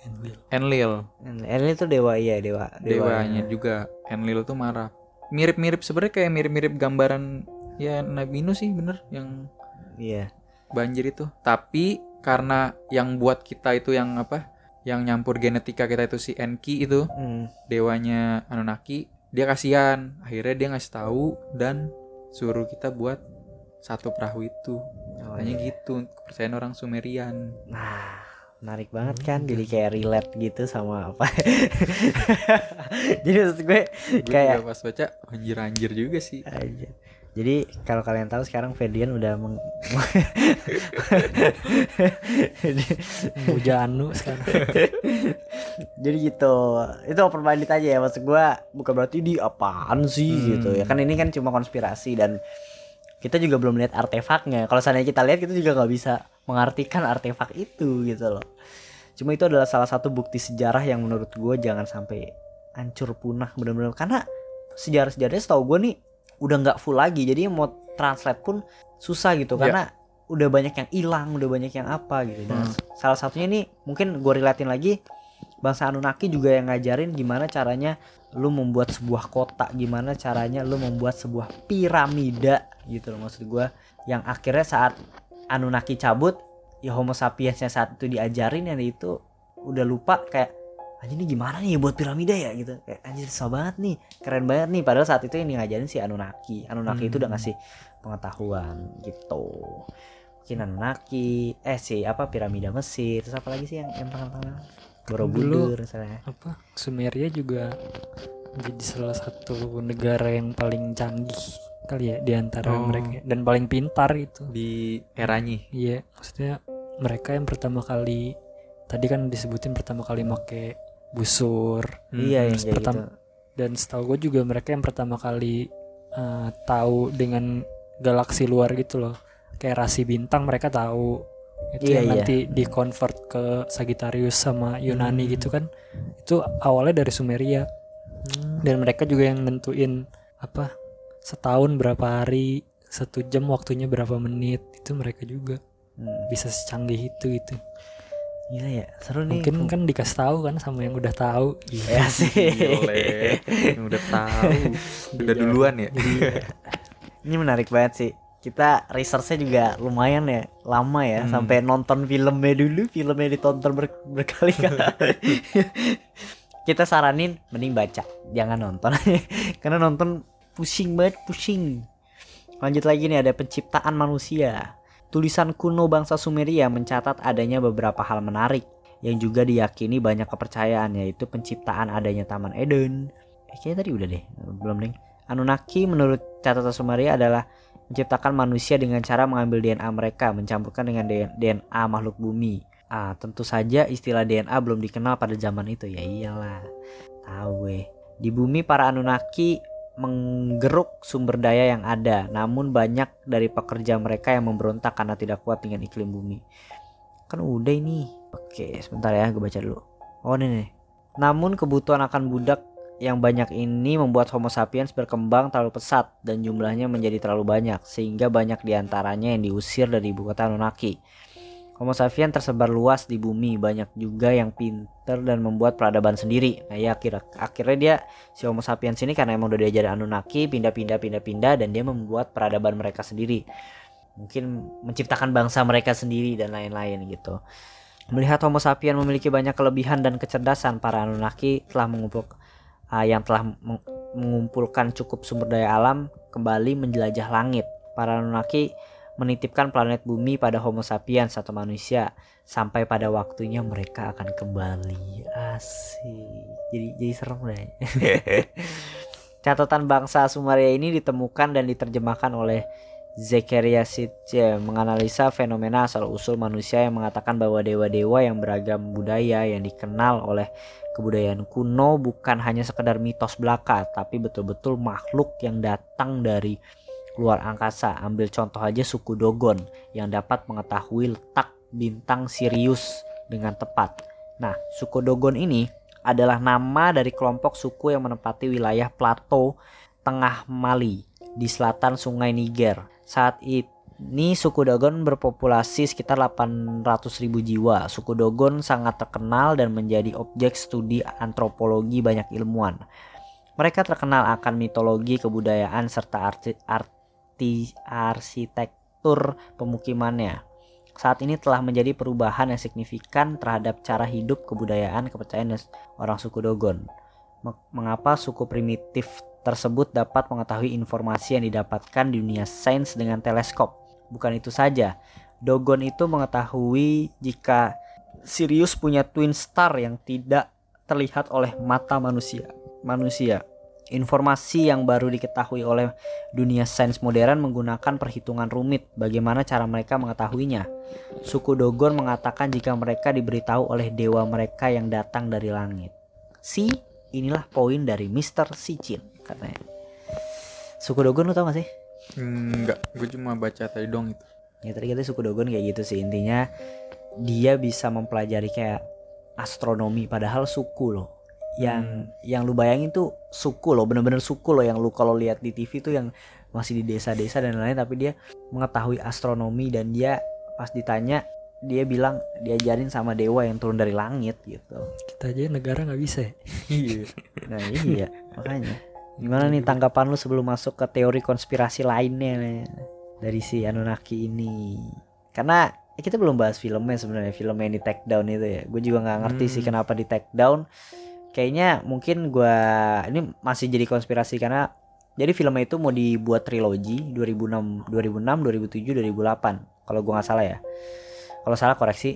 Enlil Enlil, Enlil itu dewa iya dewa dewanya juga. Enlil tuh marah. Mirip-mirip sebenarnya kayak mirip-mirip gambaran ya Nabi Nuh sih bener yang iya banjir itu. Tapi karena yang buat kita itu yang apa? Yang nyampur genetika kita itu si Enki itu, Hmm. dewanya Anunnaki, dia kasihan. Akhirnya dia ngasih tahu dan suruh kita buat satu perahu itu. Oh, Hanya iya. gitu kepercayaan orang Sumerian. Nah, menarik banget kan jadi kayak relate gitu sama apa. jadi maksud gue Gue kayak pas baca anjir-anjir juga sih. aja. Jadi kalau kalian tahu sekarang Ferdian udah meng Muja Anu sekarang Jadi gitu. Itu open-minded aja ya maksud gua bukan berarti di apaan sih Hmm. gitu ya. Kan ini kan cuma konspirasi dan kita juga belum lihat artefaknya. Kalau seandainya kita lihat kita juga nggak bisa mengartikan artefak itu gitu loh. Cuma itu adalah salah satu bukti sejarah yang menurut gue jangan sampai hancur punah benar-benar karena sejarah-sejarahnya setahu gue nih udah nggak full lagi jadi mau translate pun susah gitu Ya. karena udah banyak yang hilang udah banyak yang apa gitu dan Hmm. salah satunya nih mungkin gue relatin lagi bangsa Anunnaki juga yang ngajarin gimana caranya lu membuat sebuah kota gimana caranya lu membuat sebuah piramida gitu loh maksud gue yang akhirnya saat Anunnaki cabut ya Homo sapiensnya saat itu diajarin yang itu udah lupa kayak anjir ini gimana nih buat piramida ya? Gitu. Kayak anjir susah banget nih keren banget nih. Padahal saat itu yang ngajarin si Anunnaki. Anunnaki itu udah Hmm. ngasih pengetahuan gitu. Mungkin Anunnaki eh si apa piramida Mesir. Terus apa lagi sih yang yang terkenal Borobudur misalnya. apa Sumeria juga menjadi salah satu negara yang paling canggih kali ya di antara Oh. mereka dan paling pintar itu Di eranya. iya maksudnya mereka yang pertama kali tadi kan disebutin pertama kali make busur. Iya yang terus kayak pertama- gitu. dan setahu gue juga mereka yang pertama kali eh, tahu dengan galaksi luar gitu loh. Kayak rasi bintang mereka tahu. Itu Iya, yang iya. nanti di convert ke Sagittarius sama Yunani Hmm. gitu kan. Itu awalnya dari Sumeria. Dan mereka juga yang nentuin apa setahun berapa hari satu jam waktunya berapa menit. Itu mereka juga. Hmm. bisa secanggih itu gitu Gila ya seru nih. Mungkin kan dikasih tahu kan sama yang udah tahu. Ya sih. Gile. Yang udah tahu. Udah duluan ya. ini menarik banget sih. Kita researchnya juga lumayan ya lama ya. Hmm. sampai nonton filmnya dulu filmnya ditonton ber- berkali-kali. Kita saranin mending baca. Jangan nonton. Karena nonton pusing banget pusing. Lanjut lagi nih ada penciptaan manusia tulisan kuno bangsa Sumeria mencatat adanya beberapa hal menarik yang juga diyakini banyak kepercayaan yaitu penciptaan adanya Taman Eden eh, kayaknya tadi udah deh belum deh Anunnaki menurut catatan Sumeria adalah menciptakan manusia dengan cara mengambil DNA mereka mencampurkan dengan DNA makhluk bumi. Ah, tentu saja istilah DNA belum dikenal pada zaman itu ya iyalah. Tahu gue. Di bumi para Anunnaki menggeruk sumber daya yang ada, namun banyak dari pekerja mereka yang memberontak karena tidak kuat dengan iklim bumi. Kan udah ini. Oke, sebentar ya, gue baca dulu. Oh, ini nih. Namun kebutuhan akan budak yang banyak ini membuat Homo sapiens berkembang terlalu pesat dan jumlahnya menjadi terlalu banyak sehingga banyak di antaranya yang diusir dari ibu kota Anunnaki. Homo sapiens tersebar luas di bumi, banyak juga yang pinter dan membuat peradaban sendiri. Nah ya akhir akhirnya dia si Homo sapiens ini karena emang udah diajarin Anunnaki pindah-pindah pindah-pindah dan dia membuat peradaban mereka sendiri. Mungkin menciptakan bangsa mereka sendiri dan lain-lain gitu. Melihat Homo sapiens memiliki banyak kelebihan dan kecerdasan, para Anunnaki telah mengumpulkan uh, yang telah meng- mengumpulkan cukup sumber daya alam kembali menjelajah langit. Para Anunnaki menitipkan planet bumi pada Homo sapiens atau manusia sampai pada waktunya mereka akan kembali. Asik. Jadi jadi serem deh. Catatan bangsa Sumeria ini ditemukan dan diterjemahkan oleh Zechariah Sitchin menganalisa fenomena asal-usul manusia yang mengatakan bahwa dewa-dewa yang beragam budaya yang dikenal oleh kebudayaan kuno bukan hanya sekedar mitos belaka tapi betul-betul makhluk yang datang dari luar angkasa. Ambil contoh aja suku Dogon yang dapat mengetahui letak bintang Sirius dengan tepat. Nah, suku Dogon ini adalah nama dari kelompok suku yang menempati wilayah plato tengah Mali di selatan sungai Niger. Saat ini suku Dogon berpopulasi sekitar 800 ribu jiwa. Suku Dogon sangat terkenal dan menjadi objek studi antropologi banyak ilmuwan. Mereka terkenal akan mitologi, kebudayaan, serta arti, arti arsitektur pemukimannya. Saat ini telah menjadi perubahan yang signifikan terhadap cara hidup, kebudayaan, kepercayaan orang suku Dogon. Mengapa suku primitif tersebut dapat mengetahui informasi yang didapatkan di dunia sains dengan teleskop? Bukan itu saja, Dogon itu mengetahui jika Sirius punya twin star yang tidak terlihat oleh mata manusia. Manusia. Informasi yang baru diketahui oleh dunia sains modern menggunakan perhitungan rumit. Bagaimana cara mereka mengetahuinya? Suku Dogon mengatakan jika mereka diberitahu oleh dewa mereka yang datang dari langit. Si, inilah poin dari Mr. Sichin katanya. Suku Dogon lu tau gak sih? Enggak, gue cuma baca tadi dong itu. Ya tadi kita suku Dogon kayak gitu sih intinya dia bisa mempelajari kayak astronomi padahal suku loh yang yang lu bayangin tuh suku loh bener-bener suku loh yang lu kalau lihat di TV tuh yang masih di desa-desa dan lain-lain tapi dia mengetahui astronomi dan dia pas ditanya dia bilang diajarin sama dewa yang turun dari langit gitu Kita aja negara nggak bisa. ya. iya nah iya makanya gimana nih tanggapan lu sebelum masuk ke teori konspirasi lainnya nih, dari si Anunnaki ini karena kita belum bahas filmnya sebenarnya film yang di take down itu ya gue juga nggak ngerti sih Hmm. kenapa di take down kayaknya mungkin gua ini masih jadi konspirasi karena jadi filmnya itu mau dibuat trilogi 2006 2006 2007 2008 kalau gua nggak salah ya. Kalau salah koreksi.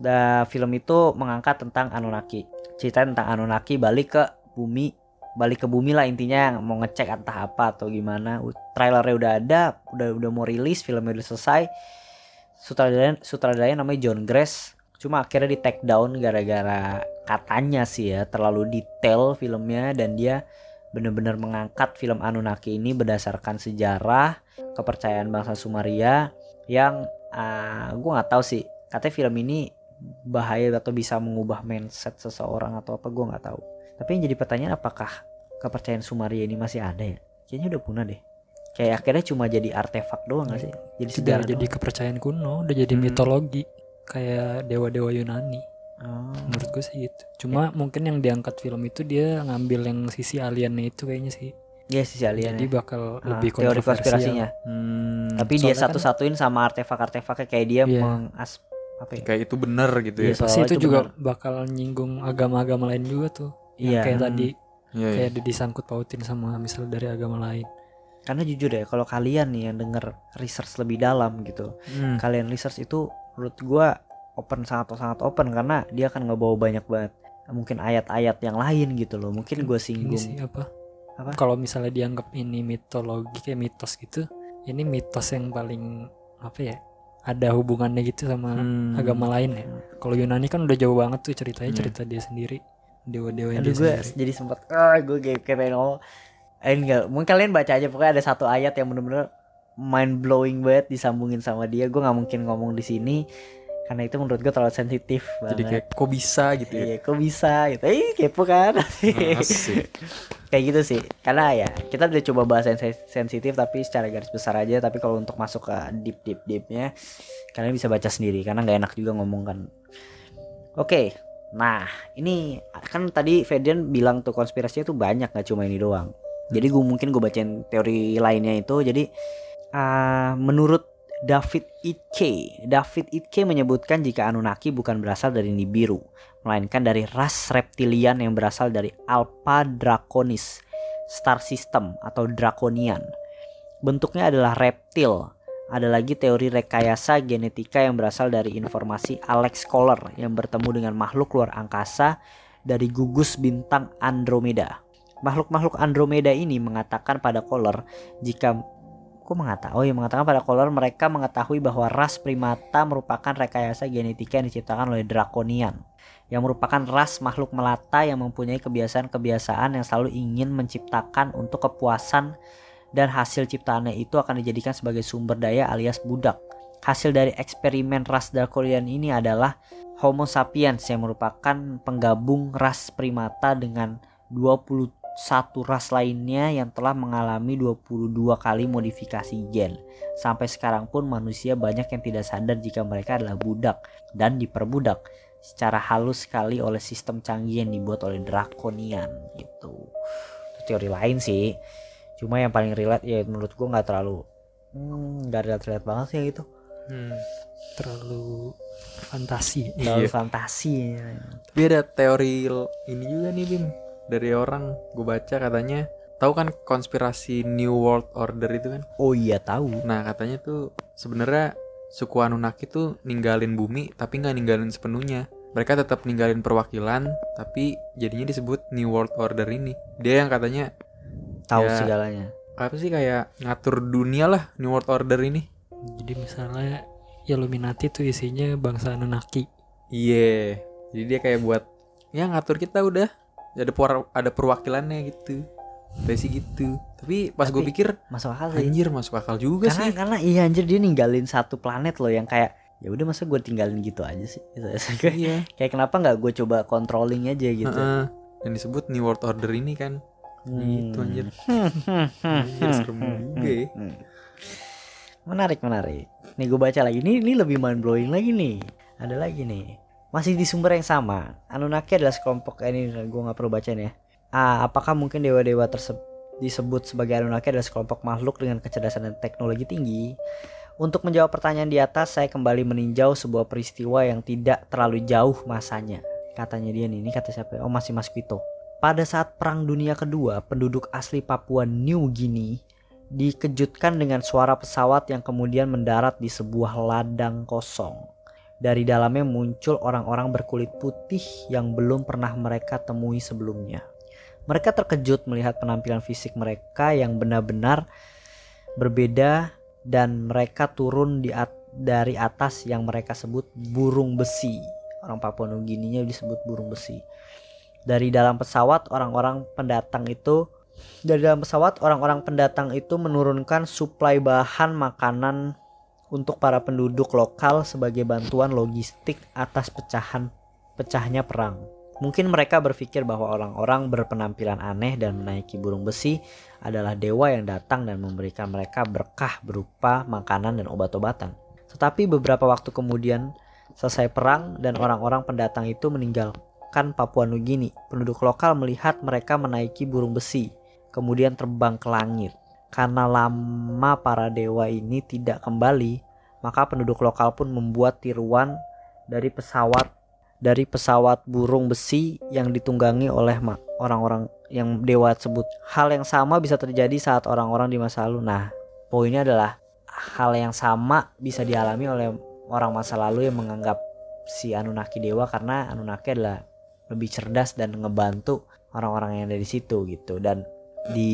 Da film itu mengangkat tentang Anunnaki. Cerita tentang Anunnaki balik ke bumi balik ke bumi lah intinya mau ngecek entah apa atau gimana. Trailernya udah ada udah udah mau rilis filmnya udah selesai. Sutradara sutradara namanya John Grace cuma akhirnya di take down gara-gara katanya sih ya terlalu detail filmnya dan dia bener-bener mengangkat film Anunnaki ini berdasarkan sejarah kepercayaan bangsa Sumeria yang ah gue nggak tahu sih katanya film ini bahaya atau bisa mengubah mindset seseorang atau apa gue nggak tahu tapi yang jadi pertanyaan apakah kepercayaan Sumeria ini masih ada ya kayaknya udah punah deh kayak akhirnya cuma jadi artefak doang gak sih jadi sejarah jadi doang. kepercayaan kuno, udah jadi Hmm. mitologi kayak dewa-dewa Yunani. Oh. Menurut gue sih gitu. Cuma mungkin yang diangkat film itu dia ngambil yang sisi aliennya itu kayaknya sih. Iya sih alien Jadi ya. bakal Ah, lebih teori konspirasinya. Hmm, Tapi dia kan- satu-satuin sama artefak-artefaknya kayak dia Iya. mengas apa ya? kayak itu bener gitu ya. so- Pasti Soalnya itu itu juga benar. bakal nyinggung agama-agama lain juga tuh. Iya. kayak Hmm. tadi Iya, iya. kayak disangkut pautin sama misal dari agama lain. Karena jujur ya kalau kalian nih yang denger research lebih dalam gitu. Hmm. Kalian research itu menurut gua open sangat sangat open karena dia akan ngebawa banyak banget mungkin ayat-ayat yang lain gitu loh. Mungkin gue Ini singgung. sih apa? Apa? Kalau misalnya dianggap ini mitologi kayak mitos gitu, ini mitos yang paling apa ya? Ada hubungannya gitu sama Hmm. agama lain ya. Kalau Yunani kan udah jauh banget tuh ceritanya Hmm. cerita dia sendiri, dewa-dewa Aduh dia gue sendiri. jadi sempat ah gue kayak kayak pengen ngomong. Eh enggak, mungkin kalian baca aja pokoknya ada satu ayat yang bener-bener mind blowing banget disambungin sama dia. Gue nggak mungkin ngomong di sini karena itu menurut gue terlalu sensitif Jadi banget. kayak kok bisa gitu ya. Iya, kok bisa gitu. Eh, kepo kan? Kayak gitu sih. Karena ya, kita udah coba bahas yang sen- sensitif tapi secara garis besar aja, tapi kalau untuk masuk ke deep deep deepnya kalian bisa baca sendiri karena nggak enak juga ngomong kan. Oke. Nah, ini kan tadi Fedian bilang tuh konspirasinya tuh banyak nggak cuma ini doang. Jadi gue mungkin gue bacain teori lainnya itu. Jadi ah, menurut David Itke, David Itke menyebutkan jika Anunnaki bukan berasal dari Nibiru, melainkan dari ras reptilian yang berasal dari Alpha Draconis, star system atau Draconian. Bentuknya adalah reptil. Ada lagi teori rekayasa genetika yang berasal dari informasi Alex Kohler yang bertemu dengan makhluk luar angkasa dari gugus bintang Andromeda. Makhluk-makhluk Andromeda ini mengatakan pada Kohler jika kok mengatakan oh ya mengatakan pada Kohler mereka mengetahui bahwa ras primata merupakan rekayasa genetika yang diciptakan oleh Draconian yang merupakan ras makhluk melata yang mempunyai kebiasaan-kebiasaan yang selalu ingin menciptakan untuk kepuasan dan hasil ciptaannya itu akan dijadikan sebagai sumber daya alias budak. Hasil dari eksperimen ras Draconian ini adalah Homo sapiens yang merupakan penggabung ras primata dengan 21 ras lainnya yang telah mengalami 22 kali modifikasi gen. Sampai sekarang pun manusia banyak yang tidak sadar jika mereka adalah budak dan diperbudak secara halus sekali oleh sistem canggih yang dibuat oleh Draconian gitu. Itu teori lain sih. Cuma yang paling relate ya menurut gua nggak terlalu hmm, nggak relate relate banget sih yang itu. Hmm. terlalu fantasi Terlalu Iya. fantasi. Tapi ada teori ini juga nih Bim dari orang gue baca katanya tahu kan konspirasi New World Order itu kan? Oh iya tahu. Nah katanya tuh sebenarnya suku Anunnaki tuh ninggalin bumi tapi nggak ninggalin sepenuhnya. Mereka tetap ninggalin perwakilan tapi jadinya disebut New World Order ini. Dia yang katanya Tahu Ya. segalanya. apa sih kayak ngatur dunia lah New World Order ini. jadi misalnya Illuminati tuh isinya bangsa Anunnaki Iya. Jadi dia kayak buat ya ngatur kita udah ada per- ada perwakilannya gitu. Kayak sih gitu. Tapi pas gue pikir Masuk akal sih. anjir masuk akal juga karena sih. karena iya anjir dia ninggalin satu planet loh yang kayak ya udah masa gue tinggalin gitu aja sih Gitu. kayak, Iya. kayak kenapa nggak gue coba controlling aja gitu Heeh. Yang disebut New World Order ini kan. Gitu anjir. Hmm. Anjir serem juga ya. Hmm. menarik menarik nih gue baca lagi ini ini lebih mind blowing lagi nih ada lagi nih masih di sumber yang sama. Anunnaki adalah sekelompok eh, ini gue nggak perlu baca nih ya. Ah, apakah mungkin dewa-dewa tersebut disebut sebagai Anunnaki adalah sekelompok makhluk dengan kecerdasan dan teknologi tinggi? Untuk menjawab pertanyaan di atas saya kembali meninjau sebuah peristiwa yang tidak terlalu jauh masanya. Katanya dia nih ini kata siapa ya? oh masih Mas Quito pada saat Perang Dunia Kedua, penduduk asli Papua New Guinea dikejutkan dengan suara pesawat yang kemudian mendarat di sebuah ladang kosong. Dari dalamnya muncul orang-orang berkulit putih yang belum pernah mereka temui sebelumnya. Mereka terkejut melihat penampilan fisik mereka yang benar-benar berbeda dan mereka turun di at- dari atas yang mereka sebut burung besi. Orang Papua Guinea disebut burung besi. Dari dalam pesawat orang-orang pendatang itu dari dalam pesawat orang-orang pendatang itu menurunkan suplai bahan makanan untuk para penduduk lokal sebagai bantuan logistik atas pecahan pecahnya perang. Mungkin mereka berpikir bahwa orang-orang berpenampilan aneh dan menaiki burung besi adalah dewa yang datang dan memberikan mereka berkah berupa makanan dan obat-obatan. Tetapi beberapa waktu kemudian selesai perang dan orang-orang pendatang itu meninggalkan Papua Nugini. Penduduk lokal melihat mereka menaiki burung besi, kemudian terbang ke langit. Karena lama para dewa ini tidak kembali, maka penduduk lokal pun membuat tiruan dari pesawat dari pesawat burung besi yang ditunggangi oleh orang-orang yang dewa tersebut. Hal yang sama bisa terjadi saat orang-orang di masa lalu. Nah, poinnya adalah hal yang sama bisa dialami oleh orang masa lalu yang menganggap si Anunnaki dewa karena Anunnaki adalah lebih cerdas dan ngebantu orang-orang yang ada di situ gitu. Dan di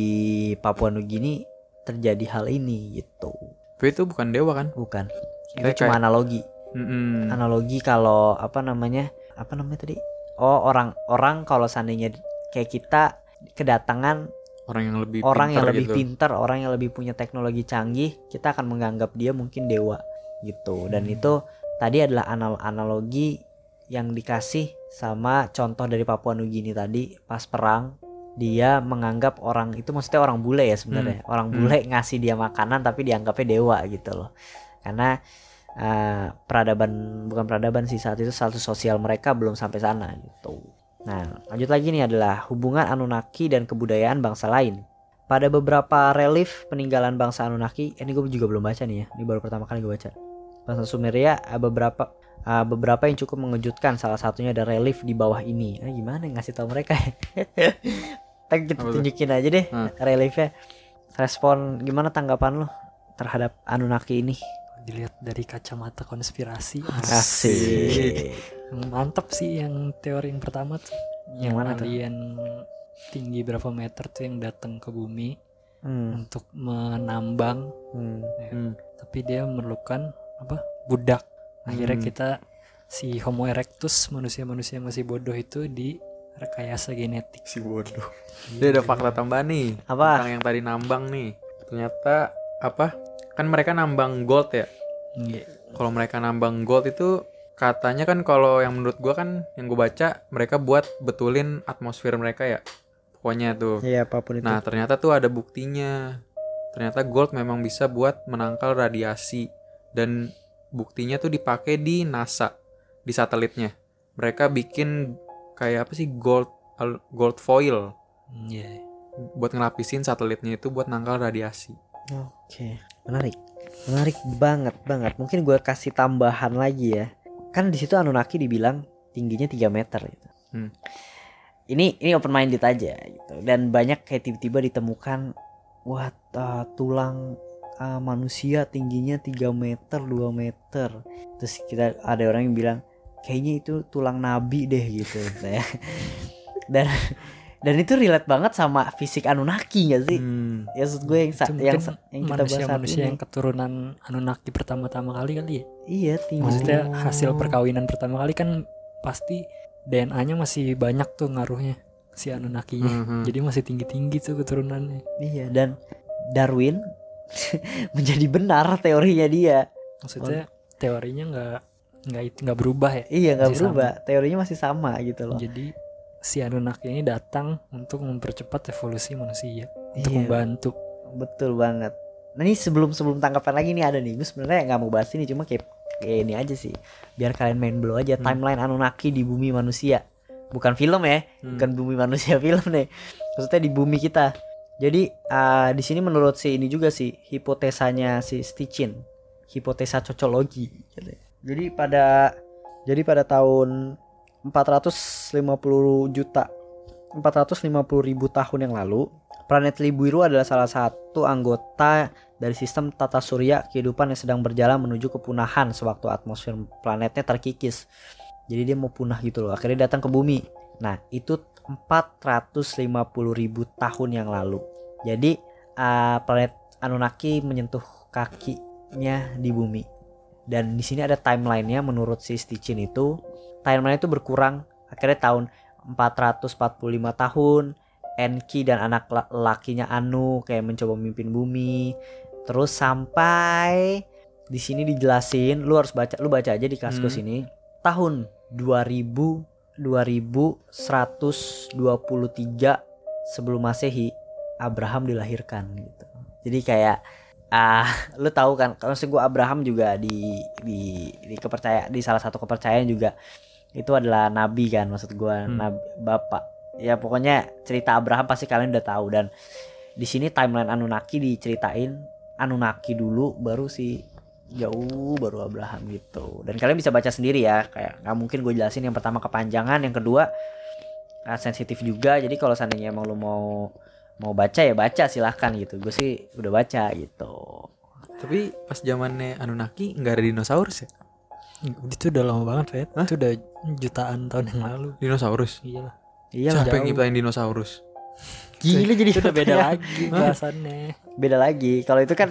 Papua Nugini terjadi hal ini gitu. Tapi itu bukan dewa kan? Bukan. Kayak- Itu cuma analogi Mm-mm. analogi kalau apa namanya apa namanya tadi oh orang orang kalau seandainya kayak kita kedatangan Orang yang lebih orang yang pintar lebih gitu. pintar orang yang lebih punya teknologi canggih kita akan menganggap dia mungkin dewa gitu dan Hmm. itu tadi adalah anal analogi yang dikasih sama contoh dari Papua Nugini tadi pas perang dia menganggap orang itu maksudnya orang bule ya sebenarnya. Orang Hmm. bule ngasih dia makanan tapi dianggapnya dewa gitu loh. Karena eh, peradaban bukan peradaban sih saat itu status sosial mereka belum sampai sana gitu. Nah lanjut lagi nih adalah hubungan Anunnaki dan kebudayaan bangsa lain. Pada beberapa relief peninggalan bangsa Anunnaki ini gue juga belum baca nih ya ini baru pertama kali gue baca. Bangsa Sumeria ada beberapa uh, beberapa yang cukup mengejutkan salah satunya ada relief di bawah ini. Nah, gimana ngasih tahu mereka Ntar kita Apa tuh? tunjukin aja deh Hmm. reliefnya respon gimana tanggapan lo terhadap Anunnaki ini dilihat dari kacamata konspirasi asik mantap sih yang teori yang pertama tuh Yang mana tuh? alien tinggi berapa meter tuh yang datang ke bumi hmm. untuk menambang Hmm. Hmm. tapi dia memerlukan apa budak akhirnya Hmm. kita si Homo erectus manusia-manusia yang masih bodoh itu di rekayasa genetik Si bodoh. Dia ada fakta tambahan nih. Apa? Tentang yang tadi nambang nih. Ternyata apa? Kan mereka nambang gold ya. Iya. Kalau mereka nambang gold itu katanya kan kalau yang menurut gua kan yang gue baca mereka buat betulin atmosfer mereka ya. Pokoknya tuh. Iya apa pun itu Nah, ternyata tuh ada buktinya. Ternyata gold memang bisa buat menangkal radiasi dan buktinya tuh dipakai di NASA di satelitnya. Mereka bikin kayak apa sih gold gold foil Iya. buat ngelapisin satelitnya itu buat nangkal radiasi. Oke, menarik. Menarik banget banget. Mungkin gue kasih tambahan lagi ya. Kan di situ Anunnaki dibilang tingginya 3 meter gitu. Hmm. Ini ini open minded aja gitu. Dan banyak kayak tiba-tiba ditemukan wah uh, tulang uh, manusia tingginya 3 meter, 2 meter. Terus kita ada orang yang bilang kayaknya itu tulang nabi deh gitu ya. Dan dan itu relate banget sama fisik Anunnaki gak sih? Hmm. Ya maksud gue yang yang, yang kita bahas saat manusia-manusia ini. yang keturunan Anunnaki pertama-tama kali kali ya Iya tinggi. maksudnya Oh. hasil perkawinan pertama kali kan pasti DNA-nya masih banyak tuh ngaruhnya si Anunnaki-nya Mhm. jadi masih tinggi-tinggi tuh keturunannya Iya dan Darwin menjadi benar teorinya dia. maksudnya teorinya nggak nggak itu nggak berubah ya Iya nggak berubah. Teorinya masih sama gitu loh. jadi si Anunnaki ini datang untuk mempercepat evolusi manusia untuk Iya. membantu Betul banget. Nah ini sebelum sebelum tanggapan lagi nih ada nih. Gue sebenarnya nggak mau bahas ini cuma kayak kayak ini aja sih. Biar kalian main blow aja Hmm. timeline Anunnaki di bumi manusia. Bukan film ya, Hmm. bukan bumi manusia film nih. Maksudnya di bumi kita. Jadi uh, di sini menurut si ini juga sih hipotesanya si Stichin, hipotesa cocologi. gitu ya. Jadi pada jadi pada tahun 450 juta 450 ribu tahun yang lalu planet Nibiru adalah salah satu anggota dari sistem tata surya kehidupan yang sedang berjalan menuju kepunahan sewaktu atmosfer planetnya terkikis. Jadi dia mau punah gitu loh. Akhirnya datang ke bumi. Nah, itu 450 ribu tahun yang lalu. Jadi uh, planet Anunnaki menyentuh kakinya di bumi. Dan di sini ada timelinenya menurut si Stichin itu timeline itu berkurang akhirnya tahun 445 tahun Enki dan anak la- lakinya Anu kayak mencoba memimpin bumi terus sampai di sini dijelasin lu harus baca lu baca aja di kaskus Hmm. ini tahun 2000 2123 sebelum Masehi Abraham dilahirkan gitu. Jadi kayak ah lu tahu kan kalau gue Abraham juga di di di kepercayaan di salah satu kepercayaan juga itu adalah nabi kan maksud gua Hmm. nabi bapak. Ya pokoknya cerita Abraham pasti kalian udah tahu dan di sini timeline Anunnaki diceritain Anunnaki dulu baru si jauh baru Abraham gitu. Dan kalian bisa baca sendiri ya kayak nggak mungkin gue jelasin yang pertama kepanjangan yang kedua ah, sensitif juga. Jadi kalau seandainya emang lu mau mau baca ya baca silahkan gitu gue sih udah baca gitu Tapi pas zamannya Anunnaki nggak ada dinosaurus ya? itu udah lama banget Fed Hah? itu udah jutaan tahun yang lalu Dinosaurus? iya lah iya Siapa yang nyiptain dinosaurus? gila jadi itu udah beda pertanyaan. lagi bahasannya beda lagi kalau itu kan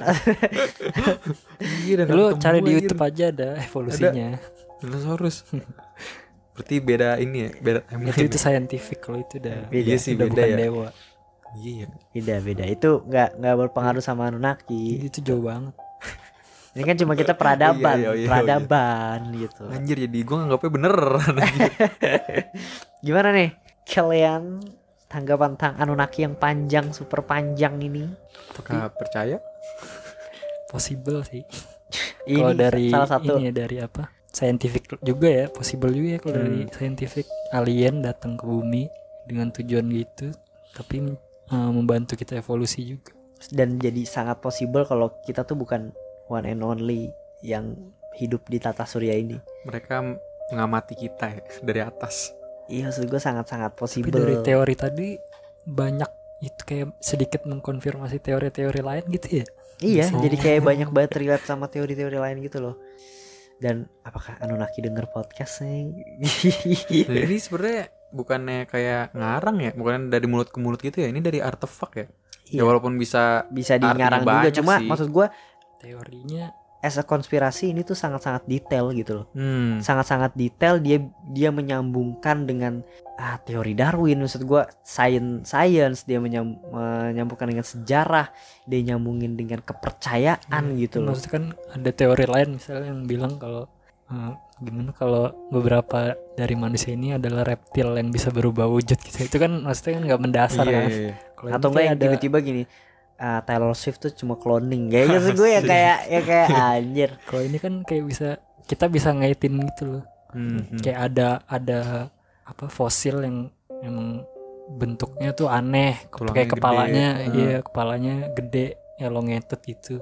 dan lu cari di YouTube aja ada evolusinya Dinosaurus. Berarti beda ini ya, beda itu itu scientific kalau itu udah Beda. Iya sih udah beda bukan ya. dewa Iya. beda beda itu nggak nggak berpengaruh sama Anunnaki itu jauh banget Ini kan cuma kita peradaban, Iya, iya, iya, peradaban gitu. Anjir jadi gue nganggapnya beneran anjir. Gimana nih kalian tanggapan tentang Anunnaki yang panjang, super panjang ini? Apakah percaya? possible sih Ini kalau dari salah satu. ini ya dari apa scientific juga ya possible juga ya kalau dari scientific alien datang ke bumi dengan tujuan gitu tapi uh, membantu kita evolusi juga dan jadi sangat possible kalau kita tuh bukan one and only yang hidup di tata surya ini. Mereka mengamati kita ya, dari atas. Iya, maksud gue sangat-sangat tapi possible. dari teori tadi banyak itu kayak sedikit mengkonfirmasi teori-teori lain gitu ya Iya, Oh. jadi kayak banyak banget relate sama teori-teori lain gitu loh. Dan apakah Anunnaki denger podcast nih? Ini sebenarnya bukannya kayak ngarang ya, bukan dari mulut ke mulut gitu ya. Ini dari artefak ya. Iya. Ya walaupun bisa Bisa Artinya dinyarang juga, cuma sih. maksud gue teorinya as a konspirasi ini tuh sangat-sangat detail gitu loh. hmm, Sangat-sangat detail dia dia menyambungkan dengan ah teori Darwin maksud gua science science dia menyam- menyambungkan dengan sejarah, dia nyambungin dengan kepercayaan gitu loh. maksudnya kan ada teori lain misalnya yang bilang kalau uh, gimana kalau beberapa dari manusia ini adalah reptil yang bisa berubah wujud gitu itu kan maksudnya kan nggak mendasar iya, kan iya, iya. Kalau Atau enggak kayak yang tiba-tiba gini ah, Taylor Swift tuh cuma cloning kayak gitu gue ya kayak ya kayak anjir kalau ini kan kayak bisa kita bisa ngaitin gitu loh Hmm, hmm. kayak ada ada apa fosil yang emang bentuknya tuh aneh Tulangnya kayak gede. kepalanya Hmm. iya kepalanya gede elongated gitu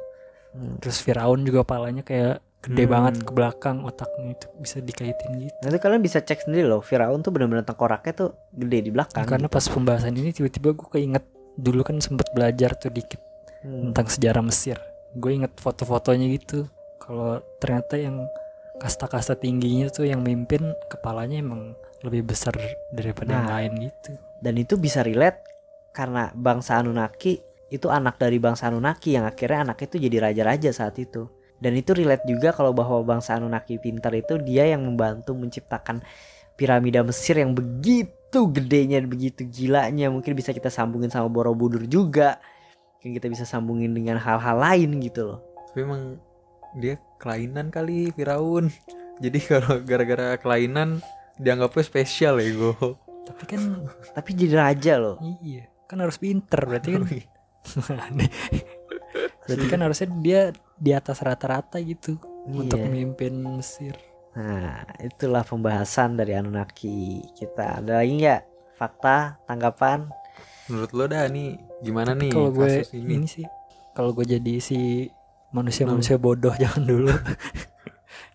Hmm. terus Firaun juga kepalanya kayak gede Hmm. banget ke belakang otaknya itu bisa dikaitin gitu Nanti kalian bisa cek sendiri loh Firaun tuh benar-benar tengkoraknya tuh gede di belakang karena gitu. pas pembahasan ini tiba-tiba gue keinget dulu kan sempet belajar tuh dikit Hmm. tentang sejarah Mesir gue inget foto-fotonya gitu kalau ternyata yang kasta-kasta tingginya tuh yang mimpin kepalanya emang lebih besar daripada yang Nah. lain gitu Dan itu bisa relate karena bangsa Anunnaki itu anak dari bangsa Anunnaki yang akhirnya anak itu jadi raja-raja saat itu. Dan itu relate juga kalau bahwa bangsa Anunnaki pintar itu dia yang membantu menciptakan piramida Mesir yang begitu gedenya, begitu gilanya. Mungkin bisa kita sambungin sama Borobudur juga. Mungkin kita bisa sambungin dengan hal-hal lain gitu loh. Tapi emang dia kelainan kali Firaun. Jadi kalau gara-gara kelainan dianggapnya spesial ya gue. tapi kan Tapi jadi raja loh. iya kan harus pinter berarti kan Aneh. Berarti kan harusnya dia di atas rata-rata gitu untuk Iya. memimpin Mesir Nah, itulah pembahasan dari Anunnaki kita. Ada lagi nggak fakta, tanggapan? Menurut lo dah nih gimana nih kalau gue kasus ini. ini? sih kalau gue jadi si manusia-manusia bodoh jangan dulu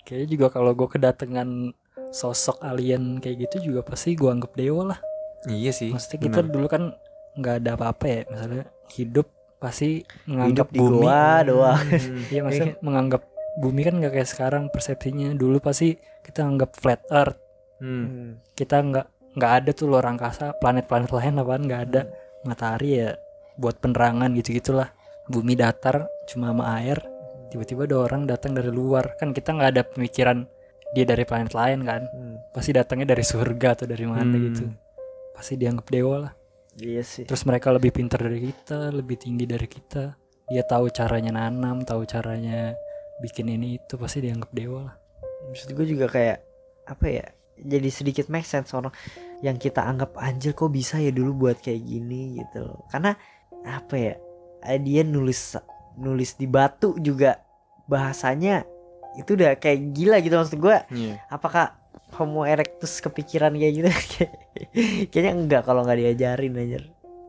kayaknya juga kalau gue kedatangan sosok alien kayak gitu juga pasti gue anggap dewa lah Iya sih. maksudnya kita benar. dulu kan nggak ada apa-apa ya misalnya hidup pasti menganggap Hidup di bumi. goa doang. Hmm. Iya maksudnya menganggap bumi kan nggak kayak sekarang persepsinya. Dulu pasti kita anggap flat earth. Hmm. kita nggak nggak ada tuh luar angkasa planet-planet lain apaan? Nggak ada. Matahari ya buat penerangan gitu gitulah bumi datar cuma sama air. Tiba-tiba ada orang datang dari luar. Kan kita nggak ada pemikiran dia dari planet lain kan. Hmm, pasti datangnya dari surga atau dari mana Hmm. gitu. Pasti dianggap dewa lah Iya sih. terus mereka lebih pintar dari kita lebih tinggi dari kita dia tahu caranya nanam tahu caranya bikin ini itu pasti dianggap dewa lah Maksud gue juga kayak apa ya? Jadi sedikit make sense orang yang kita anggap anjir kok bisa ya dulu buat kayak gini gitu loh. Karena apa ya? eh, Dia nulis nulis di batu juga bahasanya itu udah kayak gila gitu maksud gue. Iya. Apakah Homo erectus kepikiran kayak gitu? Kayaknya enggak kalau nggak diajarin. Ya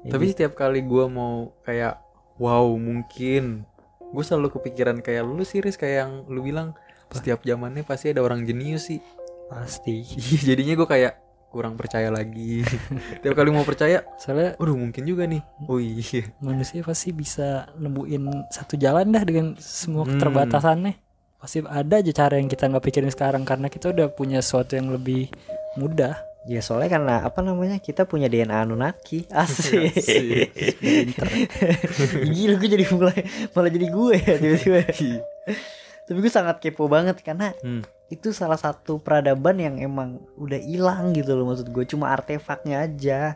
Tapi gitu. setiap kali gua mau kayak wow mungkin gue selalu kepikiran kayak lu sih Riz kayak yang lu bilang setiap zamannya pasti ada orang jenius sih. pasti Jadinya gue kayak kurang percaya lagi. Tiap kali mau percaya, soalnya waduh mungkin juga nih. Oh iya. manusia pasti bisa nemuin satu jalan dah dengan semua Hmm. Pasti ada aja cara yang kita nggak pikirin sekarang karena kita udah punya sesuatu yang lebih mudah Ya soalnya karena apa namanya kita punya DNA Anunnaki. Asik. Gila gue jadi mulai malah jadi gue ya tiba-tiba. Tapi gue sangat kepo banget karena Hmm. itu salah satu peradaban yang emang udah hilang gitu loh maksud gue cuma artefaknya aja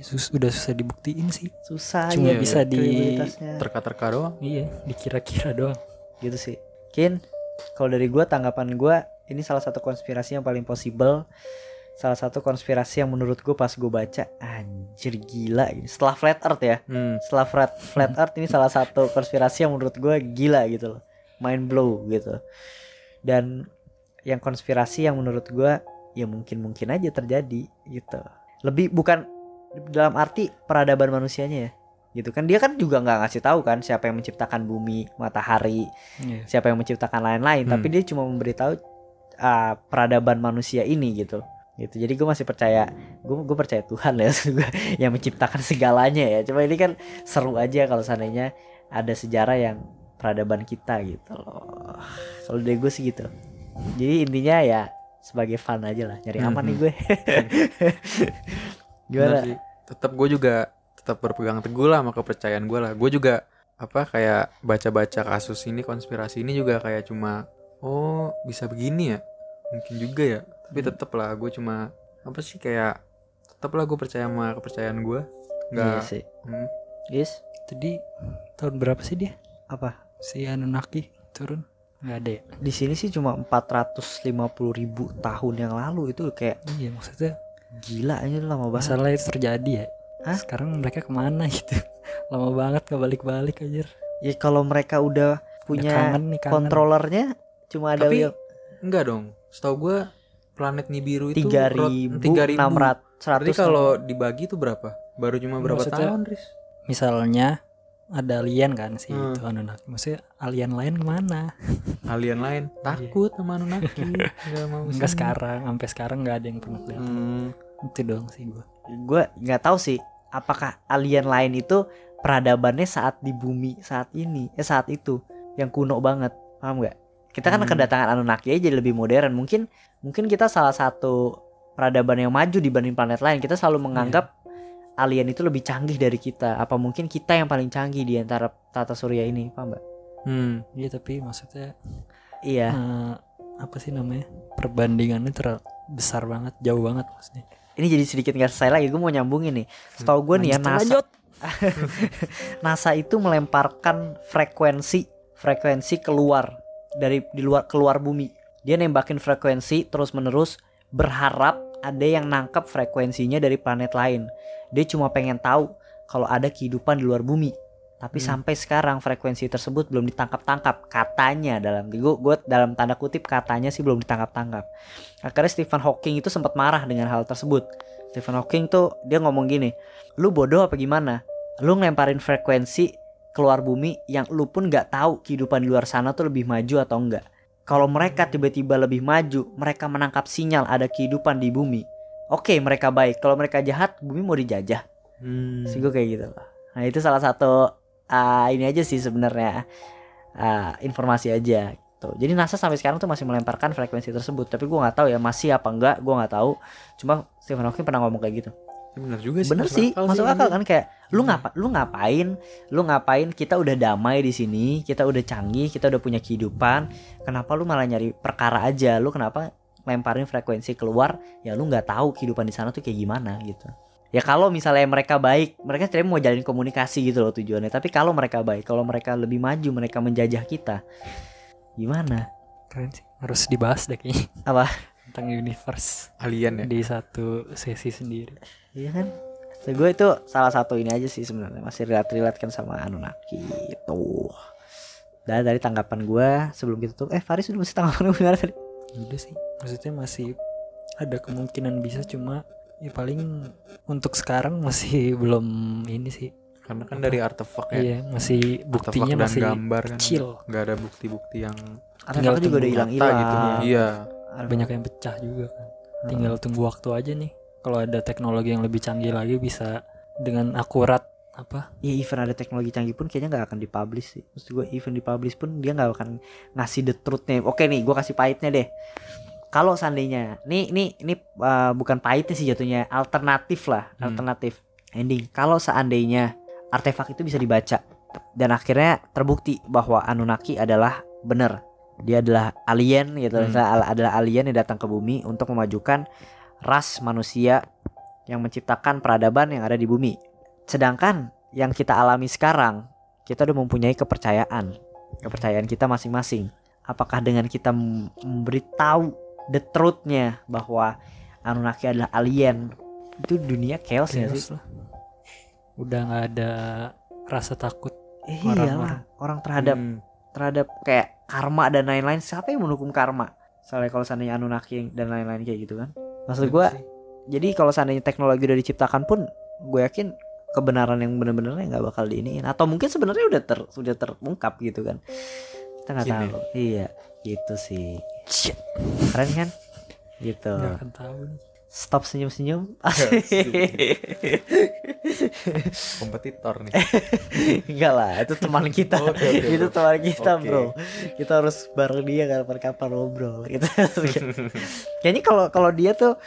Sus- udah susah dibuktiin sih susah Cuma ya bisa di- kredibilitasnya. Terka-terka doang. iya dikira-kira doang gitu sih. Mungkin kalau dari gue tanggapan gue ini salah satu konspirasi yang paling possible. Salah satu konspirasi yang menurut gue pas gue baca anjir gila ini. Setelah flat earth ya. Hmm. setelah flat flat earth ini salah satu konspirasi yang menurut gue gila gitu loh. Mind blow gitu. Dan yang konspirasi yang menurut gue ya mungkin mungkin aja terjadi gitu. Lebih bukan dalam arti peradaban manusianya ya gitu kan. Dia kan juga nggak ngasih tahu kan siapa yang menciptakan bumi matahari Iya. siapa yang menciptakan lain-lain. Hmm. tapi dia cuma memberitahu uh, peradaban manusia ini gitu. Gitu. Jadi gue masih percaya gue gue percaya Tuhan ya yang menciptakan segalanya ya. Cuma ini kan seru aja kalau seandainya ada sejarah yang peradaban kita gitu loh. Kalau dari gue sih gitu. Jadi intinya ya sebagai fun aja lah nyari aman nih Mhm. gue. Gimana. Tetap gue juga tetap berpegang teguh lah sama kepercayaan gue lah. Gue juga apa kayak baca-baca kasus ini konspirasi ini juga kayak cuma oh bisa begini ya mungkin juga ya tapi Hmm. tetap lah gue cuma apa sih kayak tetap lah gue percaya sama kepercayaan gue iya nggak sih hmm, Is Tadi tahun berapa sih dia? apa Si Anunnaki turun? Nggak ada ya? di sini sih cuma 450 ribu tahun yang lalu itu kayak Iya maksudnya gila aja lama banget masalah itu terjadi ya. Hah? Sekarang mereka ke mana gitu? Lama banget nggak balik-balik aja. Ya kalau mereka udah punya kangen nih, kangen. kontrolernya cuma ada Tapi yang enggak dong setahu gue planet Nibiru itu tiga ribu 3000. enam ratus Berarti kalau dibagi itu berapa baru cuma berapa Maksudnya- tahun Riz Misalnya ada alien kan sih Hmm. itu Anunnaki. Maksudnya alien lain ke mana? alien lain takut sama Anunnaki nggak mau Enggak sekarang, sampai sekarang nggak ada yang pernah lihat. Hmm. Itu doang sih gua. gue nggak tahu sih apakah alien lain itu peradabannya saat di bumi saat ini eh saat itu yang kuno banget paham nggak kita kan Hmm. kedatangan Anunnaki aja lebih modern mungkin mungkin kita salah satu peradaban yang maju dibanding planet lain kita selalu menganggap alien itu lebih canggih dari kita apa mungkin kita yang paling canggih di antara tata surya ini paham nggak Hmm. Iya tapi maksudnya iya eh, apa sih namanya? Perbandingannya terlalu besar banget, jauh banget maksudnya. Ini jadi sedikit nggak selesai lagi gue mau nyambungin nih setahu gue nih ya NASA lanjut. NASA itu melemparkan frekuensi frekuensi keluar dari di luar keluar bumi. Dia nembakin frekuensi terus menerus berharap ada yang nangkep frekuensinya dari planet lain. Dia cuma pengen tahu kalau ada kehidupan di luar bumi. Tapi Hmm. sampai sekarang frekuensi tersebut belum ditangkap-tangkap katanya dalam gue gue dalam tanda kutip katanya sih belum ditangkap-tangkap. Akhirnya Stephen Hawking itu sempat marah dengan hal tersebut. Stephen Hawking tuh dia ngomong gini, lu bodoh apa gimana? Lu ngelemparin frekuensi keluar bumi yang lu pun nggak tahu kehidupan di luar sana tuh lebih maju atau enggak. Kalau mereka tiba-tiba lebih maju, mereka menangkap sinyal ada kehidupan di bumi. Oke, mereka baik. Kalau mereka jahat, bumi mau dijajah. Hmm. Sih gue kayak gitu loh. Nah itu salah satu ah, ini aja sih sebenarnya ah, informasi aja. Tuh. Jadi NASA sampai sekarang tuh masih melemparkan frekuensi tersebut. Tapi gue nggak tahu ya masih apa enggak. Gue nggak tahu. Cuma Stephen Hawking pernah ngomong kayak gitu. Ya bener juga sih. Bener masuk sih, akal masuk sih, akal kan kayak lu Hmm. ngapa lu ngapain? Lu ngapain? Kita udah damai di sini, kita udah canggih, kita udah punya kehidupan. Kenapa lu malah nyari perkara aja? Lu kenapa lemparin frekuensi keluar? Ya lu nggak tahu kehidupan di sana tuh kayak gimana gitu. Ya kalau misalnya mereka baik, mereka sebenarnya mau jalin komunikasi gitu loh tujuannya. Tapi kalau mereka baik, kalau mereka lebih maju, mereka menjajah kita, gimana? Keren sih. Harus dibahas deh kayaknya. Apa? Tentang universe Alien ya. di satu sesi sendiri. Iya kan? So, gue itu salah satu ini aja sih sebenarnya masih relate relate kan sama Anunnaki itu. Dan dari tanggapan gue sebelum kita tuh, eh Faris udah masih tanggapan gue gimana tadi? Udah sih. Maksudnya masih ada kemungkinan bisa cuma ya paling untuk sekarang masih belum ini sih. Karena kan dari artefak ya. Iya, masih Artefak buktinya dan masih gambar kan. kecil. Nggak ada bukti-bukti yang Artefaknya juga udah hilang-hilang gitu. Iya. banyak yang pecah juga kan. Tinggal tunggu waktu aja nih. Kalau ada teknologi yang lebih canggih lagi bisa dengan akurat apa? Iya even ada teknologi canggih pun kayaknya nggak akan dipublish sih. Maksud gue even dipublish pun dia nggak akan ngasih the truthnya. Oke nih, gue kasih pahitnya deh. Kalau seandainya, nih nih ini uh, bukan pahitnya sih jatuhnya, alternatif lah, Hmm. alternatif ending. Kalau seandainya artefak itu bisa dibaca dan akhirnya terbukti bahwa Anunnaki adalah benar, dia adalah alien gitu, Hmm. adalah alien yang datang ke bumi untuk memajukan ras manusia yang menciptakan peradaban yang ada di bumi. Sedangkan yang kita alami sekarang, kita udah mempunyai kepercayaan. Kepercayaan kita masing-masing. apakah dengan kita mem- memberitahu the truthnya bahwa Anunnaki adalah alien. Itu dunia chaos ya Chaos sih lah. Udah nggak ada rasa takut. Eh, Orang-orang. iyalah orang terhadap Hmm. terhadap kayak karma dan lain-lain. Siapa yang mendukung karma? Soalnya kalau seandainya Anunnaki dan lain-lain kayak gitu kan. Maksud gue jadi kalau seandainya teknologi udah diciptakan pun gue yakin kebenaran yang bener-bener nggak bakal diiniin. Atau mungkin sebenarnya udah ter sudah terungkap gitu kan. Kita nggak tahu. iya gitu sih keren kan? Gitu. Stop senyum-senyum. Kompetitor nih. Enggak lah itu teman kita. Oke, oke, itu bro. teman kita Oke. bro. Kita harus bareng dia kapan-kapan ngobrol gitu. Kayaknya kalau kalau dia tuh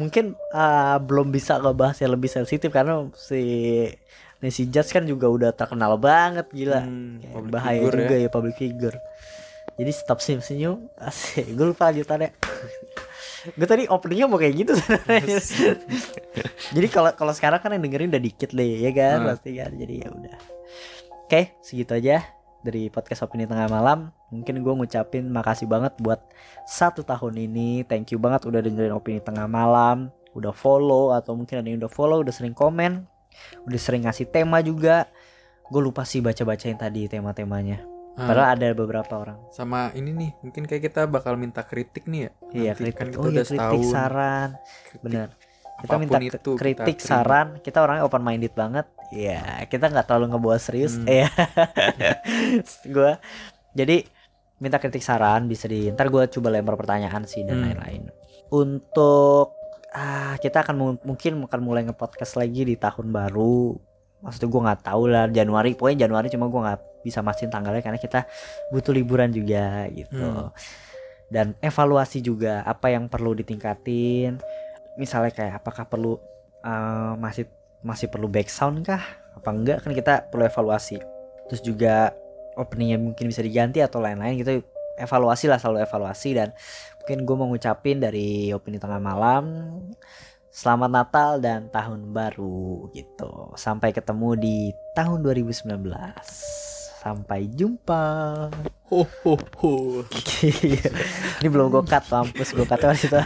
mungkin uh, belum bisa ngebahas yang lebih sensitif karena si Nancy Judge kan juga udah terkenal banget gila. Hmm, Kayak bahaya figure juga ya. ya. public figure jadi stop senyum senyum. Asik. Gue lupa lanjutannya. Gue tadi openingnya mau kayak gitu jadi kalau kalau sekarang kan yang dengerin udah dikit deh ya kan? Hmm. pasti kan? Jadi ya udah. Oke segitu aja dari podcast opini tengah malam. Mungkin gue ngucapin makasih banget buat satu tahun ini. Thank you banget udah dengerin opini tengah malam. Udah follow atau mungkin ada yang udah follow udah sering komen. Udah sering ngasih tema juga. Gue lupa sih baca bacain tadi tema-temanya Ah, padahal ada beberapa orang. Sama ini nih mungkin kayak kita bakal minta kritik nih ya. Iya Nanti kritik. kan kita oh iya kritik setahun. saran. Kritik. bener kita Apa pun minta itu kita kritik terima. saran. Kita orangnya open minded banget. Iya kita nggak terlalu ngebawa serius. Hmm. Iya. Gue jadi minta kritik saran bisa di ntar gue coba lempar pertanyaan sih dan Hmm. lain-lain. Untuk ah kita akan mu- mungkin akan mulai nge-podcast lagi di tahun baru. Maksudnya gue nggak tahu lah Januari. Pokoknya Januari cuma gue nggak bisa mastiin tanggalnya karena kita butuh liburan juga gitu. Hmm. dan evaluasi juga apa yang perlu ditingkatin. Misalnya kayak apakah perlu eh, masih masih perlu back sound kah? Apa enggak? Kan kita perlu evaluasi. Terus juga openingnya mungkin bisa diganti atau lain-lain gitu. Evaluasi lah selalu evaluasi. Dan mungkin gue mau ngucapin dari opini tengah malam selamat Natal dan tahun baru gitu. Sampai ketemu di tahun 2019 sampai jumpa. Ho ho ho. Ini belum gue cut mampus gue cut waktu itu